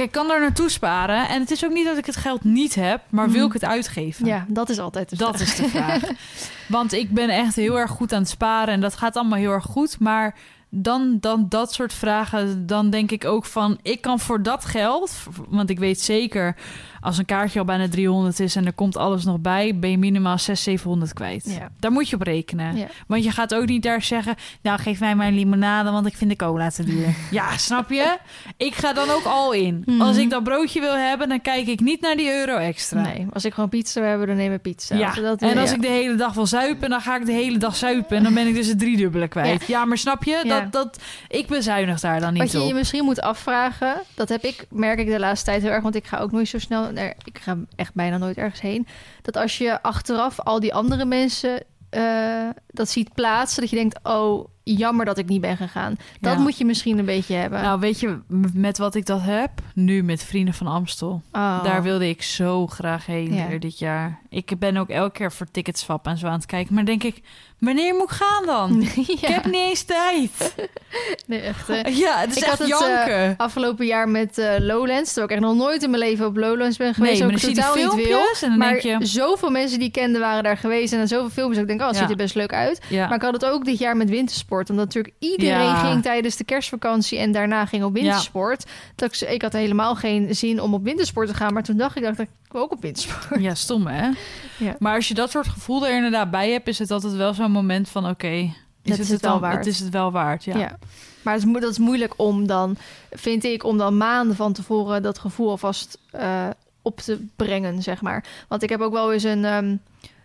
Kijk, ik kan er naartoe sparen. En het is ook niet dat ik het geld niet heb, maar wil Mhm. ik het uitgeven? Ja, dat is altijd de Dat vraag. is de vraag. Want ik ben echt heel erg goed aan het sparen en dat gaat allemaal heel erg goed. Maar dan, dan dat soort vragen, dan denk ik ook van... ik kan voor dat geld, want ik weet zeker... als een kaartje al bijna 300 is en er komt alles nog bij... ben je minimaal 600, 700 kwijt. Ja. Daar moet je op rekenen. Ja. Want je gaat ook niet daar zeggen... nou, geef mij mijn limonade, want ik vind de cola te duur. ja, snap je? Ik ga dan ook al in. Mhm. Als ik dat broodje wil hebben, dan kijk ik niet naar die euro extra. Nee, als ik gewoon pizza wil hebben, dan neem ik pizza. Ja, dat en als ik de hele dag wil zuipen, dan ga ik de hele dag zuipen. En dan ben ik dus het driedubbele kwijt. Ja, maar snap je? Dat, dat, ik bezuinig daar dan niet Wat je je misschien moet afvragen, dat heb ik, merk ik de laatste tijd heel erg, want ik ga ook nooit zo snel, ik ga echt bijna nooit ergens heen. Dat als je achteraf al die andere mensen eh, dat ziet plaatsen, dat je denkt, oh, jammer dat ik niet ben gegaan. Dat Ja. moet je misschien een beetje hebben. Nou, weet je met wat ik dat heb? Nu met Vrienden van Amstel. Oh. Daar wilde ik zo graag heen Ja. dit jaar. Ik ben ook elke keer voor ticketswap en zo aan het kijken. Maar denk ik, wanneer moet ik gaan dan? ja. Ik heb niet eens tijd. nee, echt. hè. Ja, het is Ik echt had het, eh. Afgelopen jaar met eh, Lowlands, terwijl ik echt nog nooit in mijn leven op Lowlands ben geweest. nee, maar ook totaal niet wil. en dan Maar denk je... zoveel mensen die ik kende waren daar geweest en dan zoveel filmpjes. Ik denk, oh, het ziet er best leuk uit. Ja. Maar ik had het ook dit jaar met wintersport. Omdat natuurlijk iedereen Ja. ging tijdens de kerstvakantie en daarna ging op wintersport. Dat ik, ik had helemaal geen zin om op wintersport te gaan. Maar toen dacht ik, dacht ik, ook op wintersport. Ja, stom hè? Ja. Maar als je dat soort gevoel er inderdaad bij hebt, is het altijd wel zo'n moment van oké, is het is het wel dan- waard. Het is het wel waard, ja. Ja. Maar het is, dat is moeilijk om dan, vind ik, om dan maanden van tevoren dat gevoel alvast eh, op te brengen, zeg maar. Want ik heb ook wel eens een, ehm,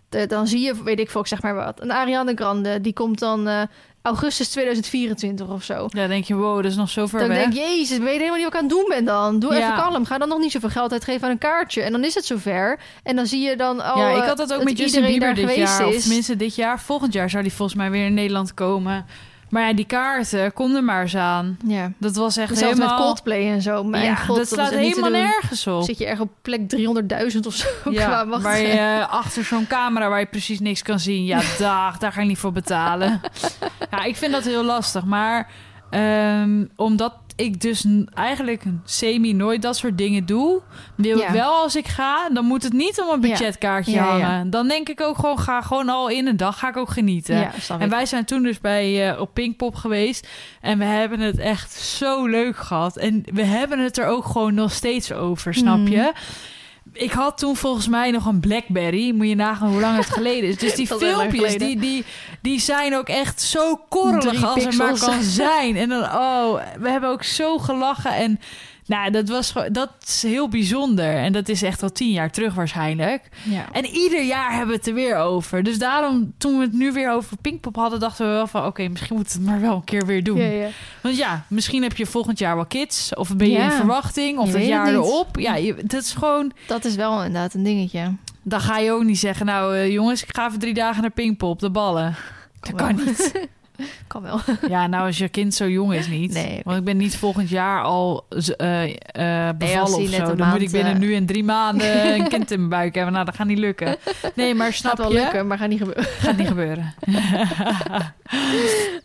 de- dan zie je, weet ik veel, zeg maar wat, een Ariana Grande, die komt dan eh, augustus 2024 of zo. Ja, dan denk je, wow, dat is nog zo ver Dan weg. denk ik, jezus, weet je helemaal niet wat ik aan het doen ben dan. Doe Ja. even kalm. Ga dan nog niet zoveel geld uitgeven aan een kaartje. En dan is het zover. En dan zie je dan al ja, ik eh, had dat ook dat met Justin Bieber dit jaar. Of is. tenminste dit jaar. Volgend jaar zou die volgens mij weer in Nederland komen. Maar ja, die kaarten, kom er maar eens aan. Ja. Dat was echt Zelfs helemaal... met Coldplay en zo. Mijn ja, god, dat slaat helemaal nergens op. Zit je erg op plek 300.000 of zo Ja, waar je eh, achter zo'n camera waar je precies niks kan zien. Ja, dag, daar ga ik niet voor betalen. ja, ik vind dat heel lastig. Maar ehm, omdat ik dus eigenlijk semi nooit dat soort dingen doe, wil Ja. ik wel als ik ga, dan moet het niet om een budgetkaartje Ja, ja. hangen. Dan denk ik ook gewoon, ga gewoon al in een dag, ga ik ook genieten. En wij zijn toen dus bij eh, op Pinkpop geweest. En we hebben het echt zo leuk gehad. En we hebben het er ook gewoon nog steeds over, snap Mhm. je? Ik had toen volgens mij nog een Blackberry. Moet je nagaan hoe lang het geleden is. Dus die filmpjes, die, die, die zijn ook echt zo korrelig Drie als het maar kan zijn. En dan, oh, we hebben ook zo gelachen. En nou, dat was dat is heel bijzonder. En dat is echt al tien jaar terug waarschijnlijk. Ja. En ieder jaar hebben we het er weer over. Dus daarom, toen we het nu weer over Pinkpop hadden, dachten we wel van... oké, misschien moeten we het maar wel een keer weer doen. Ja, ja. Want ja, misschien heb je volgend jaar wel kids. Of ben je in verwachting. Of Je het jaar erop. Ja, je, dat is gewoon... Dat is wel inderdaad een dingetje. Dan ga je ook niet zeggen... nou eh, jongens, ik ga even drie dagen naar Pinkpop, de ballen. Dat kan niet. Kan wel. Ja, nou als je kind zo jong is niet. Nee. Want ik ben niet volgend jaar al eh, als bevallen of zo. Dan moet ik binnen eh, nu en drie maanden een kind in mijn buik hebben. Nou, dat gaat niet lukken. Nee, maar snap Gaat wel je? lukken, maar gaat niet gebeuren. Gaat niet gebeuren.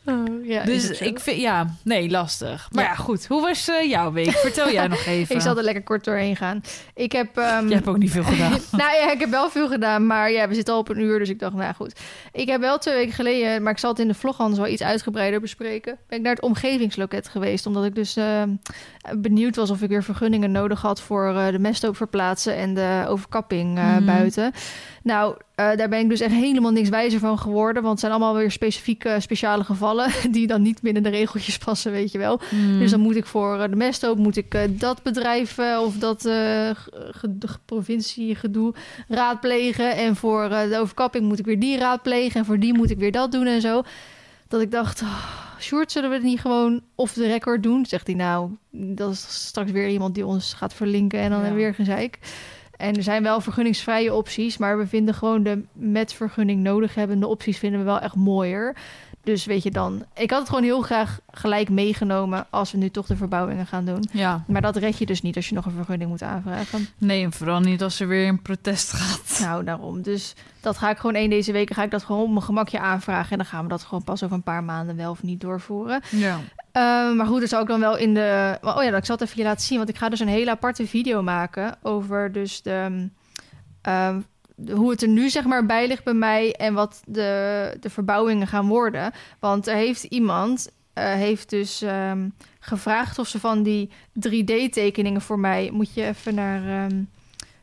Oh, ja, Dus ik vind, ja, nee, lastig. Maar Ja. ja, goed. Hoe was jouw week? Vertel jij nog even. Ik zal er lekker kort doorheen gaan. Ik heb... ehm, Je hebt ook niet veel gedaan. nou ja, ik heb wel veel gedaan, maar ja, we zitten al op een uur, dus ik dacht, nou goed. Ik heb wel twee weken geleden, maar ik zal het in de vlog anders wel iets uitgebreider bespreken. Ben ik naar het omgevingsloket geweest, omdat ik dus eh, benieuwd was of ik weer vergunningen nodig had voor eh, de mesthoop verplaatsen en de overkapping eh, Mhm. buiten. Nou, eh, daar ben ik dus echt helemaal niks wijzer van geworden, want het zijn allemaal weer specifieke, speciale gevallen die dan niet binnen de regeltjes passen, weet je wel. Hmm. Dus dan moet ik voor de mesthoop moet ik dat bedrijf of dat eh, ge- ge- ge- provinciegedoe raadplegen. En voor de overkapping moet ik weer die raadplegen. En voor die moet ik weer dat doen en zo. Dat ik dacht, oh, Sjoerd, zullen we het niet gewoon off the record doen? Zegt hij nou, dat is straks weer iemand die ons gaat verlinken en dan Ja. weer gezeik. En er zijn wel vergunningsvrije opties, maar we vinden gewoon de met vergunning nodig hebbende opties vinden we wel echt mooier. Dus weet je dan, ik had het gewoon heel graag gelijk meegenomen als we nu toch de verbouwingen gaan doen. Ja, Maar dat red je dus niet als je nog een vergunning moet aanvragen. nee, en vooral niet als er weer een protest gaat. Nou, daarom. Dus dat ga ik gewoon één deze weken ga ik dat gewoon op mijn gemakje aanvragen. En dan gaan we dat gewoon pas over een paar maanden wel of niet doorvoeren. Ja. Eh, maar goed, dat zou ik dan wel in de. Oh ja, ik zal het even je laten zien. Want ik ga dus een hele aparte video maken over dus de. ehm, de- hoe het er nu zeg maar bij ligt bij mij en wat de, de verbouwingen gaan worden. Want er heeft iemand eh, heeft dus ehm, gevraagd of ze van die 3D-tekeningen voor mij. Moet je even naar ehm,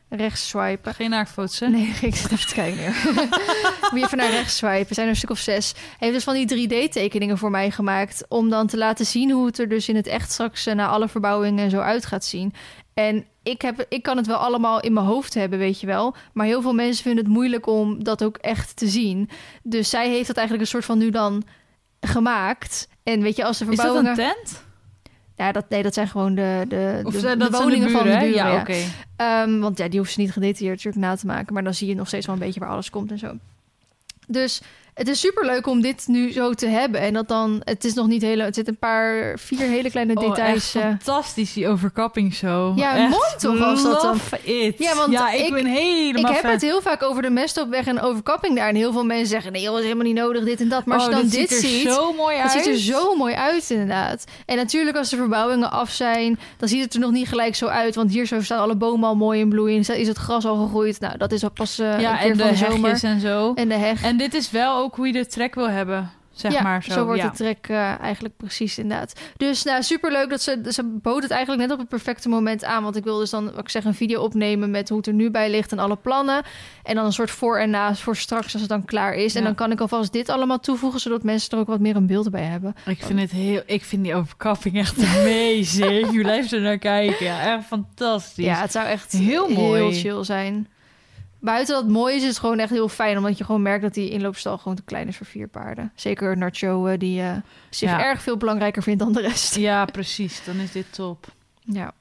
rechts swipen. Geen naakfoto's, hè? Nee, ik zit even te kijken. Moet je even naar rechts swipen. Zijn er een stuk of zes. Hij heeft dus van die 3D-tekeningen voor mij gemaakt... om dan te laten zien hoe het er dus in het echt straks... eh, na alle verbouwingen en zo uit gaat zien. En ik, heb, ik kan het wel allemaal in mijn hoofd hebben, weet je wel. Maar heel veel mensen vinden het moeilijk om dat ook echt te zien. Dus zij heeft dat eigenlijk een soort van nu dan gemaakt. En weet je, als de Is dat verbouwingen... een tent? Ja, dat, nee, dat zijn gewoon de, de, Of de, de zijn woningen van de buren. Ja. oké. Ehm, want ja, die hoeft ze niet gedetailleerd natuurlijk na te maken. Maar dan zie je nog steeds wel een beetje waar alles komt en zo. Dus het is super leuk om dit nu zo te hebben. En dat dan, het is nog niet hele, het zit een paar, vier hele kleine Oh, details. eh. fantastisch, die overkapping zo. Ja, Echt mooi toch als dat dan- it. Ja, want ja, ik, ik- ben ik helemaal heb fan. het heel vaak over de mestopweg en overkapping daar. En heel veel mensen zeggen, nee, joh, dat is helemaal niet nodig, dit en dat. Maar als je Oh, dan dit ziet er ziet, zo mooi het uit. ziet er zo mooi uit, inderdaad. En natuurlijk, als de verbouwingen af zijn, dan ziet het er nog niet gelijk zo uit. Want hier zo staan alle bomen al mooi in bloei. En is het gras al gegroeid. Nou, dat is al pas eh, ja, een keer en de van de zomer. en zo. En de heg. En dit is wel ook hoe je de trek wil hebben, zeg ja, maar zo. wordt ja. de trek eh, eigenlijk precies inderdaad. Dus nou, superleuk dat ze... Ze bood het eigenlijk net op het perfecte moment aan. Want ik wil dus dan, wat ik zeg, een video opnemen... met hoe het er nu bij ligt en alle plannen. En dan een soort voor en na voor straks als het dan klaar is. En dan kan ik alvast dit allemaal toevoegen... zodat mensen er ook wat meer een beeld bij hebben. Ik vind het heel, ik vind die overkapping echt amazing. je blijft er naar kijken. Ja, echt fantastisch. Ja, het zou echt Heel heel, mooi. chill zijn. Buiten dat mooi is, is het gewoon echt heel fijn. Omdat je gewoon merkt dat die inloopstal gewoon te klein is voor vier paarden. Zeker Nacho, eh, die eh, zich Ja. erg veel belangrijker vindt dan de rest. Ja, precies. Dan is dit top. Ja.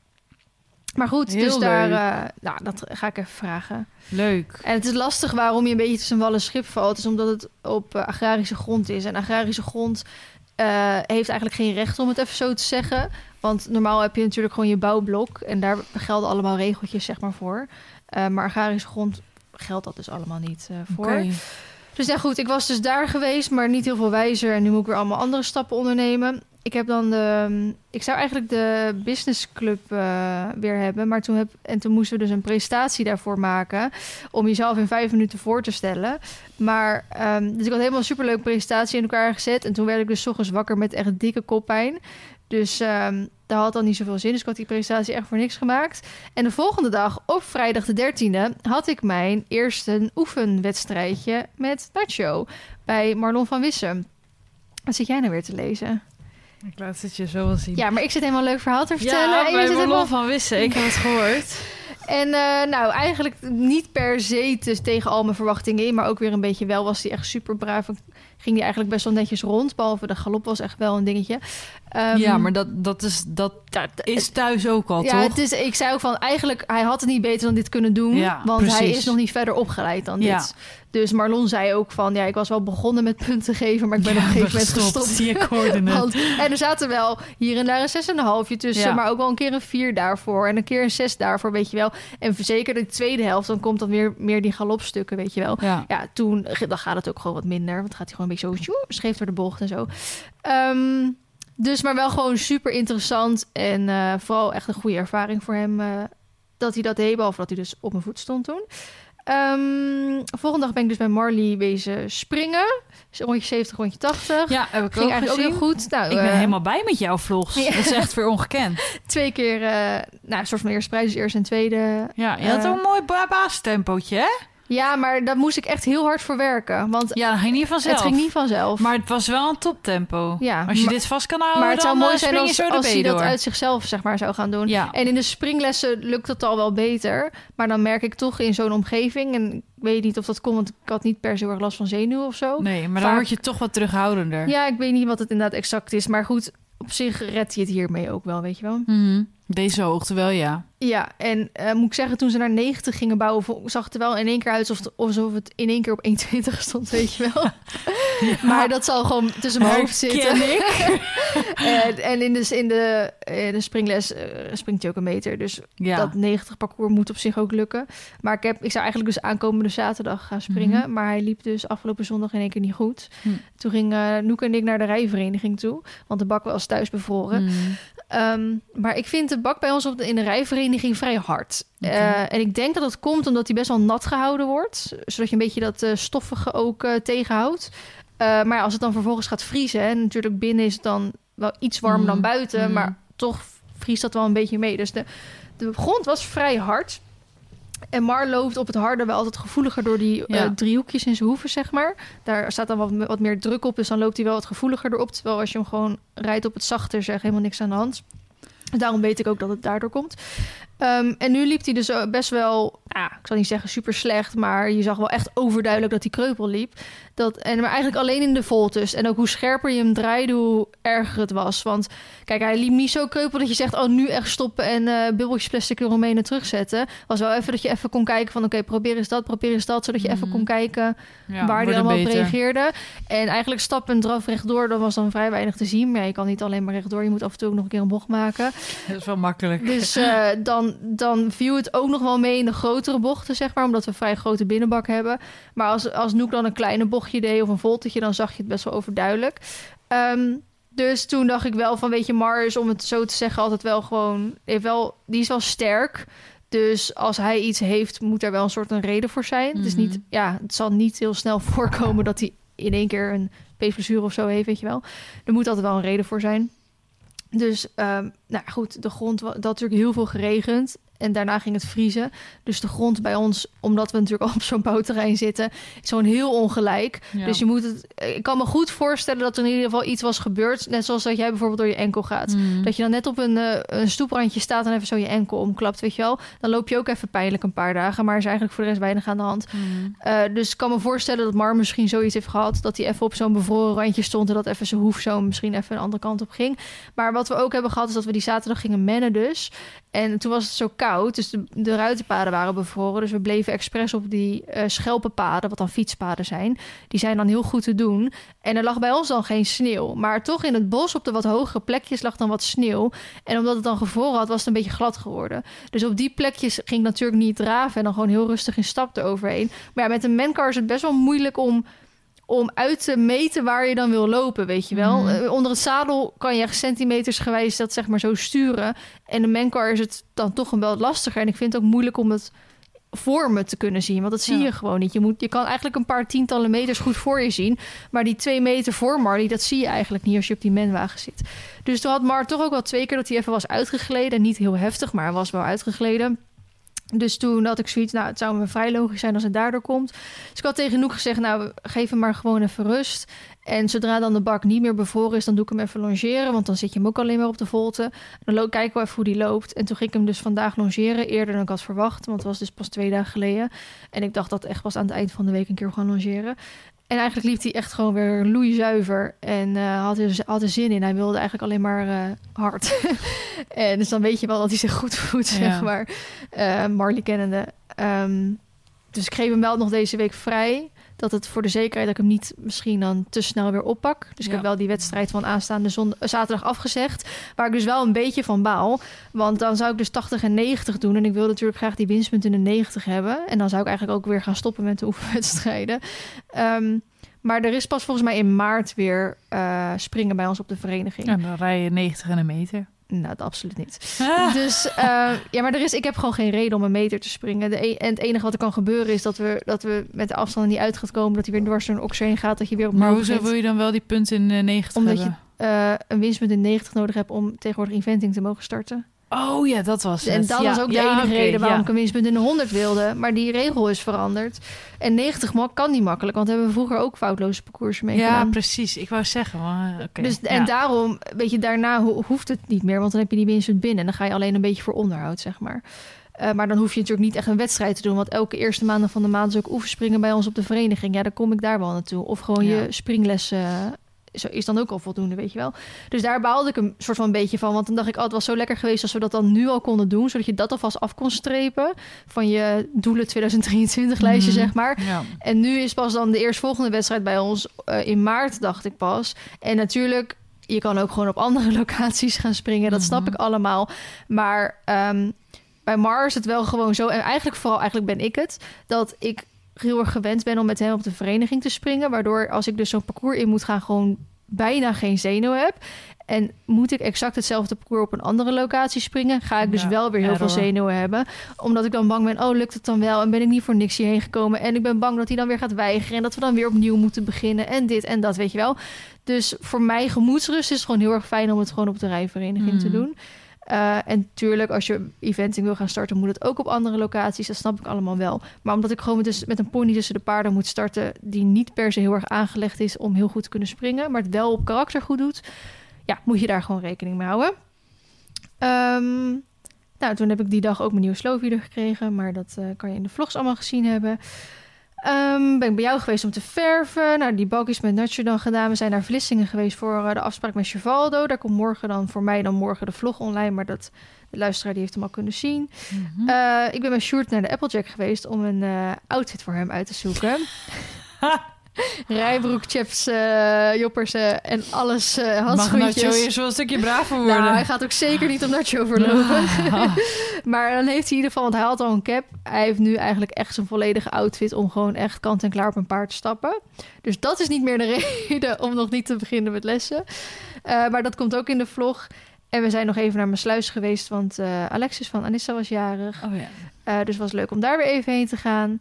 Maar goed, Heel dus daar, eh, nou, dat ga ik even vragen. Leuk. En het is lastig waarom je een beetje tussen wal en schip valt. is omdat het op agrarische grond is. En agrarische grond heeft eigenlijk geen recht om het even zo te zeggen. Want normaal heb je natuurlijk gewoon je bouwblok. En daar gelden allemaal regeltjes zeg maar voor. Eh, maar agrarische grond geldt dat dus allemaal niet eh, voor. Dus ja, goed, ik was dus daar geweest, maar niet heel veel wijzer. En nu moet ik weer allemaal andere stappen ondernemen. Ik heb dan de. Ik zou eigenlijk de business club eh, weer hebben. Maar toen heb. En toen moesten we dus een presentatie daarvoor maken. Om jezelf in vijf minuten voor te stellen. Maar. ehm, dus ik had helemaal een superleuke presentatie in elkaar gezet. En toen werd ik dus ochtends wakker met echt dikke koppijn. Dus. ehm, daar had dan niet zoveel zin. Dus ik had die presentatie echt voor niks gemaakt. En de volgende dag, op vrijdag de 13e, had ik mijn eerste oefenwedstrijdje met Nacho bij Marlon van Wissen. Wat zit jij nou weer te lezen? Ik laat het je zo wel zien. Ja, maar ik zit helemaal een leuk verhaal te vertellen. Ja, En je bij Marlon helemaal- van Wissen. Ik heb het gehoord. En eh, nou, eigenlijk niet per se dus tegen al mijn verwachtingen in, maar ook weer een beetje wel was hij echt super braaf. En ging hij eigenlijk best wel netjes rond, behalve de galop was echt wel een dingetje. Ehm, ja, maar dat, dat, is, dat dat, is thuis ook al, ja, toch? het is, ik zei ook van eigenlijk, hij had het niet beter dan dit kunnen doen, Ja, want hij is nog niet verder opgeleid dan Ja. dit. Dus Marlon zei ook van, ja, ik was wel begonnen met punten geven, maar ik ben op een gegeven moment gestopt. Zie ik hoorde het. Want, en er zaten wel hier en daar een zes en een halfje tussen, maar ook wel een keer een vier daarvoor en een keer een zes daarvoor, weet je wel. En zeker de tweede helft, dan komt dan weer meer die galopstukken, weet je wel. Ja. Toen dan gaat het ook gewoon wat minder, want gaat hij gewoon een beetje zo tjoe, scheef door de bocht en zo. Ehm, dus maar wel gewoon super interessant en eh, vooral echt een goede ervaring voor hem eh, dat hij dat deed, behalve dat hij dus op mijn voet stond toen. Ehm, volgende dag ben ik dus bij Marley wezen springen. Dus Rondje 70, rondje 80. Ja, heb ik Ging ook eigenlijk gezien. ook heel goed. Nou, Ik ben eh, helemaal bij met jouw vlogs. Ja. Dat is echt weer ongekend. twee keer, nou, een soort van eerste prijs, dus eerste en tweede. Ja, je had ook een mooi ba- basistempootje, hè? Ja, maar daar moest ik echt heel hard voor werken. Want Ja, dat ging niet vanzelf. het ging niet vanzelf. Maar het was wel een toptempo. Ja, Als je maar- dit vast kan houden, maar het zou mooi eh, zijn als, als hij dat uit zichzelf zeg maar, zou gaan doen. Ja. En in de springlessen lukt het al wel beter. Maar dan merk ik toch in zo'n omgeving... en ik weet niet of dat komt, want ik had niet per se heel erg last van zenuwen of zo. Nee, maar Vaak- dan word je toch wat terughoudender. Ja, ik weet niet wat het inderdaad exact is. Maar goed, op zich redt hij het hiermee ook wel, weet je wel. Mhm. Deze hoogte wel, ja. Ja, en eh, moet ik zeggen, toen ze naar 90 gingen bouwen... zag het er wel in één keer uit alsof het, alsof het in één keer op 1,20 stond, weet je wel. Maar dat zal gewoon tussen mijn hoofd zitten. Ik. En, en in de, in de, in de springles eh, springt hij ook een meter. Dus Ja. dat 90 parcours moet op zich ook lukken. Maar ik, heb, ik zou eigenlijk dus aankomende zaterdag gaan springen. Mhm. Maar hij liep dus afgelopen zondag in één keer niet goed. Hm. Toen ging eh Noek en ik naar de rijvereniging toe. Want de bak was thuis bevroren. Mhm. Ehm, maar ik vind de bak bij ons op de, in de rijvereniging vrij hard. Eh, en ik denk dat dat komt omdat hij best wel nat gehouden wordt. Zodat je een beetje dat eh, stoffige ook eh, tegenhoudt. Maar als het dan vervolgens gaat vriezen... en natuurlijk binnen is het dan wel iets warmer dan Mhm. buiten... Mhm. maar toch vriest dat wel een beetje mee. Dus de, de grond was vrij hard. En Mar loopt op het harde wel altijd gevoeliger... door die eh, driehoekjes in zijn hoeven, zeg maar. Daar staat dan wat, wat meer druk op... dus dan loopt hij wel wat gevoeliger erop. Terwijl als je hem gewoon rijdt op het zachter... zeg helemaal niks aan de hand. Daarom weet ik ook dat het daardoor komt. Ehm, en nu liep hij dus eh, best wel, ja, ik zal niet zeggen super slecht, maar je zag wel echt overduidelijk dat hij kreupel liep. Dat, en maar eigenlijk alleen in de voltes. En ook hoe scherper je hem draaide, hoe erger het was. Want kijk, hij liep niet zo kreupel dat je zegt, oh nu echt stoppen en eh bubbeltjes plastic eromheen en terugzetten. Was wel even dat je even kon kijken van, oké, probeer eens dat, probeer eens dat, zodat je even Mhm. kon kijken Ja, waar hij wordt allemaal op reageerde. En eigenlijk stap en draf rechtdoor, dan was dan vrij weinig te zien. Maar ja, je kan niet alleen maar rechtdoor, je moet af en toe ook nog een keer een bocht maken. Dat is wel makkelijk. Dus eh, dan, dan viel het ook nog wel mee in de grotere bochten, zeg maar. Omdat we een vrij grote binnenbak hebben. Maar als, als Noek dan een kleine bochtje deed of een voltetje... dan zag je het best wel overduidelijk. Ehm, dus toen dacht ik wel van, weet je, Mars, om het zo te zeggen... altijd wel gewoon... Heeft wel, die is wel sterk. Dus als hij iets heeft, moet er wel een soort een reden voor zijn. Het, is niet, ja, het zal niet heel snel voorkomen dat hij in één keer een peesblessure of zo heeft, weet je wel. Er moet altijd wel een reden voor zijn. Dus, ehm, nou goed, de grond, dat natuurlijk heel veel geregend. En daarna ging het vriezen. Dus de grond bij ons, omdat we natuurlijk al op zo'n bouwterrein zitten, is gewoon heel ongelijk. Ja. Dus je moet het. Ik kan me goed voorstellen dat er in ieder geval iets was gebeurd. Net zoals dat jij bijvoorbeeld door je enkel gaat. Mhm. Dat je dan net op een, eh, een stoeprandje staat en even zo je enkel omklapt, weet je wel. Dan loop je ook even pijnlijk een paar dagen. Maar er is eigenlijk voor de rest weinig aan de hand. Mhm. Eh, dus ik kan me voorstellen dat Mar misschien zoiets heeft gehad. Dat hij even op zo'n bevroren randje stond. En dat even zijn hoef zo misschien even een andere kant op ging. Maar wat we ook hebben gehad is dat we die zaterdag gingen mennen dus. En toen was het zo koud. Dus de, de ruitenpaden waren bevroren. Dus we bleven expres op die eh schelpenpaden. Wat dan fietspaden zijn. Die zijn dan heel goed te doen. En er lag bij ons dan geen sneeuw. Maar toch in het bos op de wat hogere plekjes lag dan wat sneeuw. En omdat het dan gevroren had, was het een beetje glad geworden. Dus op die plekjes ging ik natuurlijk niet draven. En dan gewoon heel rustig in stap eroverheen. Maar ja, met een mancar is het best wel moeilijk om, om uit te meten waar je dan wil lopen, weet je wel. Mhm. Eh, onder het zadel kan je echt centimeters gewijs dat zeg maar zo sturen. En de mancar is het dan toch een wel lastiger. En ik vind het ook moeilijk om het vormen te kunnen zien. Want dat zie Ja. je gewoon niet. Je, moet, je kan eigenlijk een paar tientallen meters goed voor je zien. Maar die twee meter voor Marley, dat zie je eigenlijk niet als je op die menwagen zit. Dus toen had Mar toch ook wel twee keer dat hij even was uitgegleden. Niet heel heftig, maar hij was wel uitgegleden. Dus toen had ik zoiets, nou, het zou me vrij logisch zijn als het daardoor komt. Dus ik had tegen Noek gezegd, nou, geef hem maar gewoon even rust. En zodra dan de bak niet meer bevroren is, dan doe ik hem even longeren. Want dan zit je hem ook alleen maar op de volte. Dan kijken we even hoe die loopt. En toen ging ik hem dus vandaag longeren, eerder dan ik had verwacht. Want het was dus pas twee dagen geleden. En ik dacht dat echt pas aan het eind van de week een keer gaan longeren. En eigenlijk liep hij echt gewoon weer loeizuiver. En eh, had, er, had er zin in. Hij wilde eigenlijk alleen maar eh, hard. en dus dan weet je wel dat hij zich goed voelt, zeg maar. Eh, Marley kennende. Ehm, dus ik geef hem wel nog deze week vrij. Dat het voor de zekerheid dat ik hem niet misschien dan te snel weer oppak. Dus ik Ja. heb wel die wedstrijd van aanstaande zond- eh, zaterdag afgezegd. Waar ik dus wel een beetje van baal. Want dan zou ik dus 80 en 90 doen. En ik wil natuurlijk graag die winstpunt in de 90 hebben. En dan zou ik eigenlijk ook weer gaan stoppen met de oefenwedstrijden. Ehm, maar er is pas volgens mij in maart weer eh, springen bij ons op de vereniging. Ja, dan rij je 90 en een meter. Nou, dat absoluut niet. Dus eh, ja, maar er is, ik heb gewoon geen reden om een meter te springen. De, e- en het enige wat er kan gebeuren is dat we, dat we met de afstanden niet uit gaat komen. Dat hij weer dwars door een oxer heen gaat. Dat je weer op Maar hoezo begint. wil je dan wel die punt in eh, 90 Omdat je eh, een winstpunt in 90 nodig hebt om tegenwoordig eventing te mogen starten. Oh ja, dat was het. En dat ja, was ook de ja, enige reden waarom ja. ik een winstpunt in de 100 wilde. Maar die regel is veranderd. En 90 ma- kan niet makkelijk, want we hebben vroeger ook foutloze parcoursen mee Ja, gedaan. precies. Ik wou zeggen, maar. Dus, en daarom, weet je, daarna ho- hoeft het niet meer, want dan heb je die winstpunt binnen. En dan ga je alleen een beetje voor onderhoud, zeg maar. Eh, maar dan hoef je natuurlijk niet echt een wedstrijd te doen. Want elke eerste maanden van de maand is ook oefenspringen bij ons op de vereniging. Ja, dan kom ik daar wel naartoe. Of gewoon je springlessen is dan ook al voldoende, weet je wel. Dus daar baalde ik een soort van een beetje van. Want dan dacht ik, oh, het was zo lekker geweest als we dat dan nu al konden doen. Zodat je dat alvast af kon strepen van je doelen 2023 lijstje, Mhm. zeg maar. Ja. En nu is pas dan de eerstvolgende wedstrijd bij ons eh, in maart, dacht ik pas. En natuurlijk, je kan ook gewoon op andere locaties gaan springen. Dat snap Mhm. ik allemaal. Maar ehm, bij Mar is het wel gewoon zo. En eigenlijk vooral, eigenlijk ben ik het. Dat ik heel erg gewend ben om met hem op de vereniging te springen. Waardoor als ik dus zo'n parcours in moet gaan, gewoon bijna geen zenuw heb. En moet ik exact hetzelfde parcours op een andere locatie springen, ga ik dus Ja, wel weer heel error. veel zenuwen hebben. Omdat ik dan bang ben, oh lukt het dan wel? En ben ik niet voor niks hierheen gekomen? En ik ben bang dat hij dan weer gaat weigeren. En dat we dan weer opnieuw moeten beginnen. En dit en dat, weet je wel. Dus voor mij gemoedsrust is het gewoon heel erg fijn om het gewoon op de rijvereniging te Mhm. doen. Eh, en tuurlijk, als je eventing wil gaan starten, moet het ook op andere locaties. Dat snap ik allemaal wel. Maar omdat ik gewoon met, dus met een pony tussen de paarden moet starten, die niet per se heel erg aangelegd is om heel goed te kunnen springen, maar het wel op karakter goed doet, ja, moet je daar gewoon rekening mee houden. Ehm, nou, toen heb ik die dag ook mijn nieuwe slowfeeder gekregen, maar dat eh, kan je in de vlogs allemaal gezien hebben. Ehm, ben ik bij jou geweest om te verven. Nou, die balk is met Nacho dan gedaan. We zijn naar Vlissingen geweest voor eh, de afspraak met Chevaldo. Daar komt morgen dan voor mij dan morgen de vlog online. Maar dat, de luisteraar die heeft hem al kunnen zien. Mhm. Eh, ik ben met Sjoerd naar de Applejack geweest om een eh, outfit voor hem uit te zoeken. Rijbroek, chaps, eh, joppers en alles. Mag handschoentjes. Nacho eerst wel een stukje braver worden? Nou, hij gaat ook zeker niet op Nacho verlopen. maar dan heeft hij in ieder geval, want hij had al een cap. Hij heeft nu eigenlijk echt zijn volledige outfit om gewoon echt kant en klaar op een paard te stappen. Dus dat is niet meer de reden om nog niet te beginnen met lessen. Eh, maar dat komt ook in de vlog. En we zijn nog even naar mijn sluis geweest, want Alexis van Anissa was jarig. Oh ja. Dus het was leuk om daar weer even heen te gaan.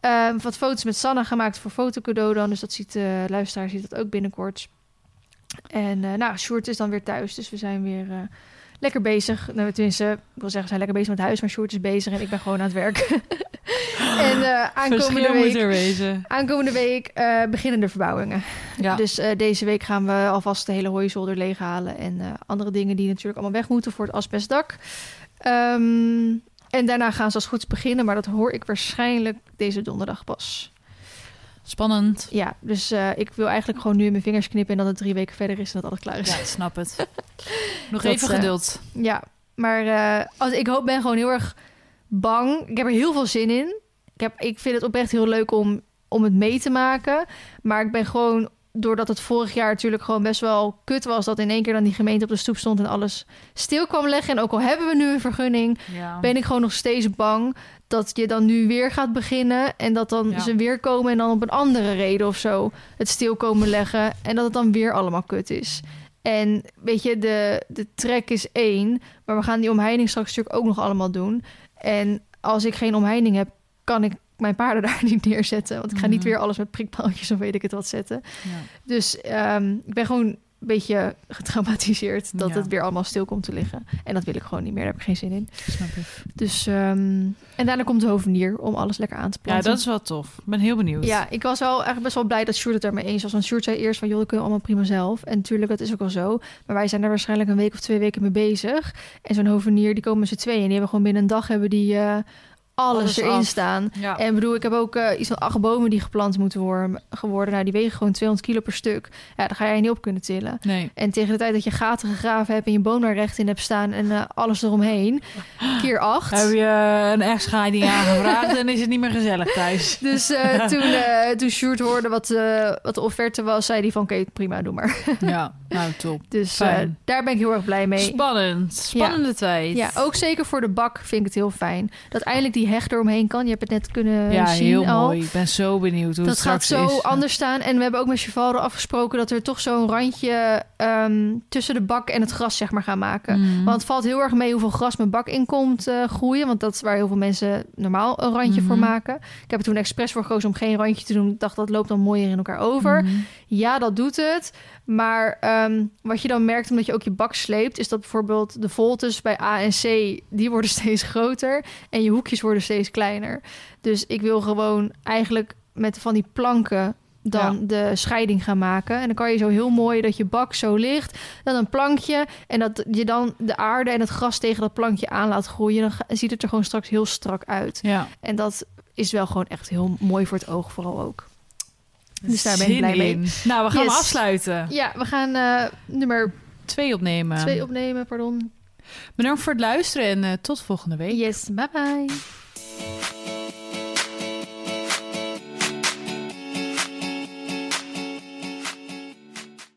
Ehm, wat foto's met Sanna gemaakt voor fotocadeau dan. Dus dat ziet de luisteraar ziet dat ook binnenkort. En eh nou, Sjoerd is dan weer thuis. Dus we zijn weer eh, lekker bezig. Nou, tenminste, ik wil zeggen, we zijn lekker bezig met huis. Maar Sjoerd is bezig en ik ben gewoon aan het werk. en eh, aankomende week, aankomende week eh, beginnen de verbouwingen. Ja. Dus eh, deze week gaan we alvast de hele hooizolder leeghalen. En eh, andere dingen die natuurlijk allemaal weg moeten voor het asbestdak. Ehm, en daarna gaan ze als goed is beginnen. Maar dat hoor ik waarschijnlijk deze donderdag pas. Spannend. Ja, dus eh, ik wil eigenlijk gewoon nu in mijn vingers knippen... en dat het drie weken verder is en dat alles klaar is. Ja, ik snap het. Nog Dat, even eh, geduld. Ja, maar eh, als, ik hoop, ben gewoon heel erg bang. Ik heb er heel veel zin in. Ik, heb, ik vind het oprecht heel leuk om, om het mee te maken. Maar ik ben gewoon, doordat het vorig jaar natuurlijk gewoon best wel kut was... dat in één keer dan die gemeente op de stoep stond en alles stil kwam leggen. En ook al hebben we nu een vergunning, Ja. ben ik gewoon nog steeds bang... dat je dan nu weer gaat beginnen en dat dan Ja. ze weer komen... en dan op een andere reden of zo het stil komen leggen... en dat het dan weer allemaal kut is. En weet je, de, de trek is één, maar we gaan die omheining straks natuurlijk ook nog allemaal doen. En als ik geen omheining heb, kan ik mijn paarden daar niet neerzetten. Want ik ga niet Mhm. weer alles met prikpaaltjes of weet ik het wat zetten. Ja. Dus ehm, ik ben gewoon een beetje getraumatiseerd dat Ja. het weer allemaal stil komt te liggen. En dat wil ik gewoon niet meer. Daar heb ik geen zin in. Snap ik. Dus, ehm, en daarna komt de hovenier om alles lekker aan te Ja, planten. dat is wel tof. Ik ben heel benieuwd. Ja, ik was wel eigenlijk best wel blij dat Sjoerd het ermee eens was. Want Sjoerd zei eerst van, joh, dat kunnen we allemaal prima zelf. En natuurlijk, dat is ook wel zo. Maar wij zijn er waarschijnlijk een week of twee weken mee bezig. En zo'n hovenier, die komen z'n tweeën. En die hebben gewoon binnen een dag hebben die eh, alles, Alles erin af. staan. Ja. En bedoel, ik heb ook eh, iets van acht bomen die geplant moeten worden. geworden. Nou, die wegen gewoon 200 kilo per stuk. Ja, daar ga jij niet op kunnen tillen. Nee. En tegen de tijd dat je gaten gegraven hebt en je boom daar recht in hebt staan en eh, alles eromheen, keer acht. Heb je een echtscheiding aangevraagd en is het niet meer gezellig thuis? Dus eh, toen, eh toen Sjoerd hoorde wat, eh, wat de offerte was, zei hij van oké, prima, doe maar. Ja, nou top. Dus eh, daar ben ik heel erg blij mee. Spannend. Spannende tijd. Ja, ook zeker voor de bak vind ik het heel fijn. Dat eindelijk die hecht eromheen kan. Je hebt het net kunnen Ja, zien heel al. mooi. Ik ben zo benieuwd hoe Dat het gaat straks zo is. anders staan. En we hebben ook met Chevaldo afgesproken dat er toch zo'n randje ehm, tussen de bak en het gras zeg maar gaan maken. Mm. Want het valt heel erg mee hoeveel gras mijn bak in komt eh, groeien. Want dat is waar heel veel mensen normaal een randje voor Mhm. maken. Ik heb er toen expres voor gekozen om geen randje te doen. Ik dacht, dat loopt dan mooier in elkaar over. Mhm. Ja, dat doet het. Maar ehm, wat je dan merkt, omdat je ook je bak sleept... is dat bijvoorbeeld de voltes bij A en C... die worden steeds groter en je hoekjes worden steeds kleiner. Dus ik wil gewoon eigenlijk met van die planken dan Ja. de scheiding gaan maken. En dan kan je zo heel mooi dat je bak zo ligt... dan een plankje en dat je dan de aarde en het gras tegen dat plankje aan laat groeien. Dan ziet het er gewoon straks heel strak uit. Ja. En dat is wel gewoon echt heel mooi voor het oog vooral ook. Dus daar ben ik blij mee. in. Nou, we gaan Yes. afsluiten. Ja, we gaan eh, nummer Twee opnemen. twee opnemen, pardon. Bedankt voor het luisteren en eh, tot volgende week. Yes, bye bye.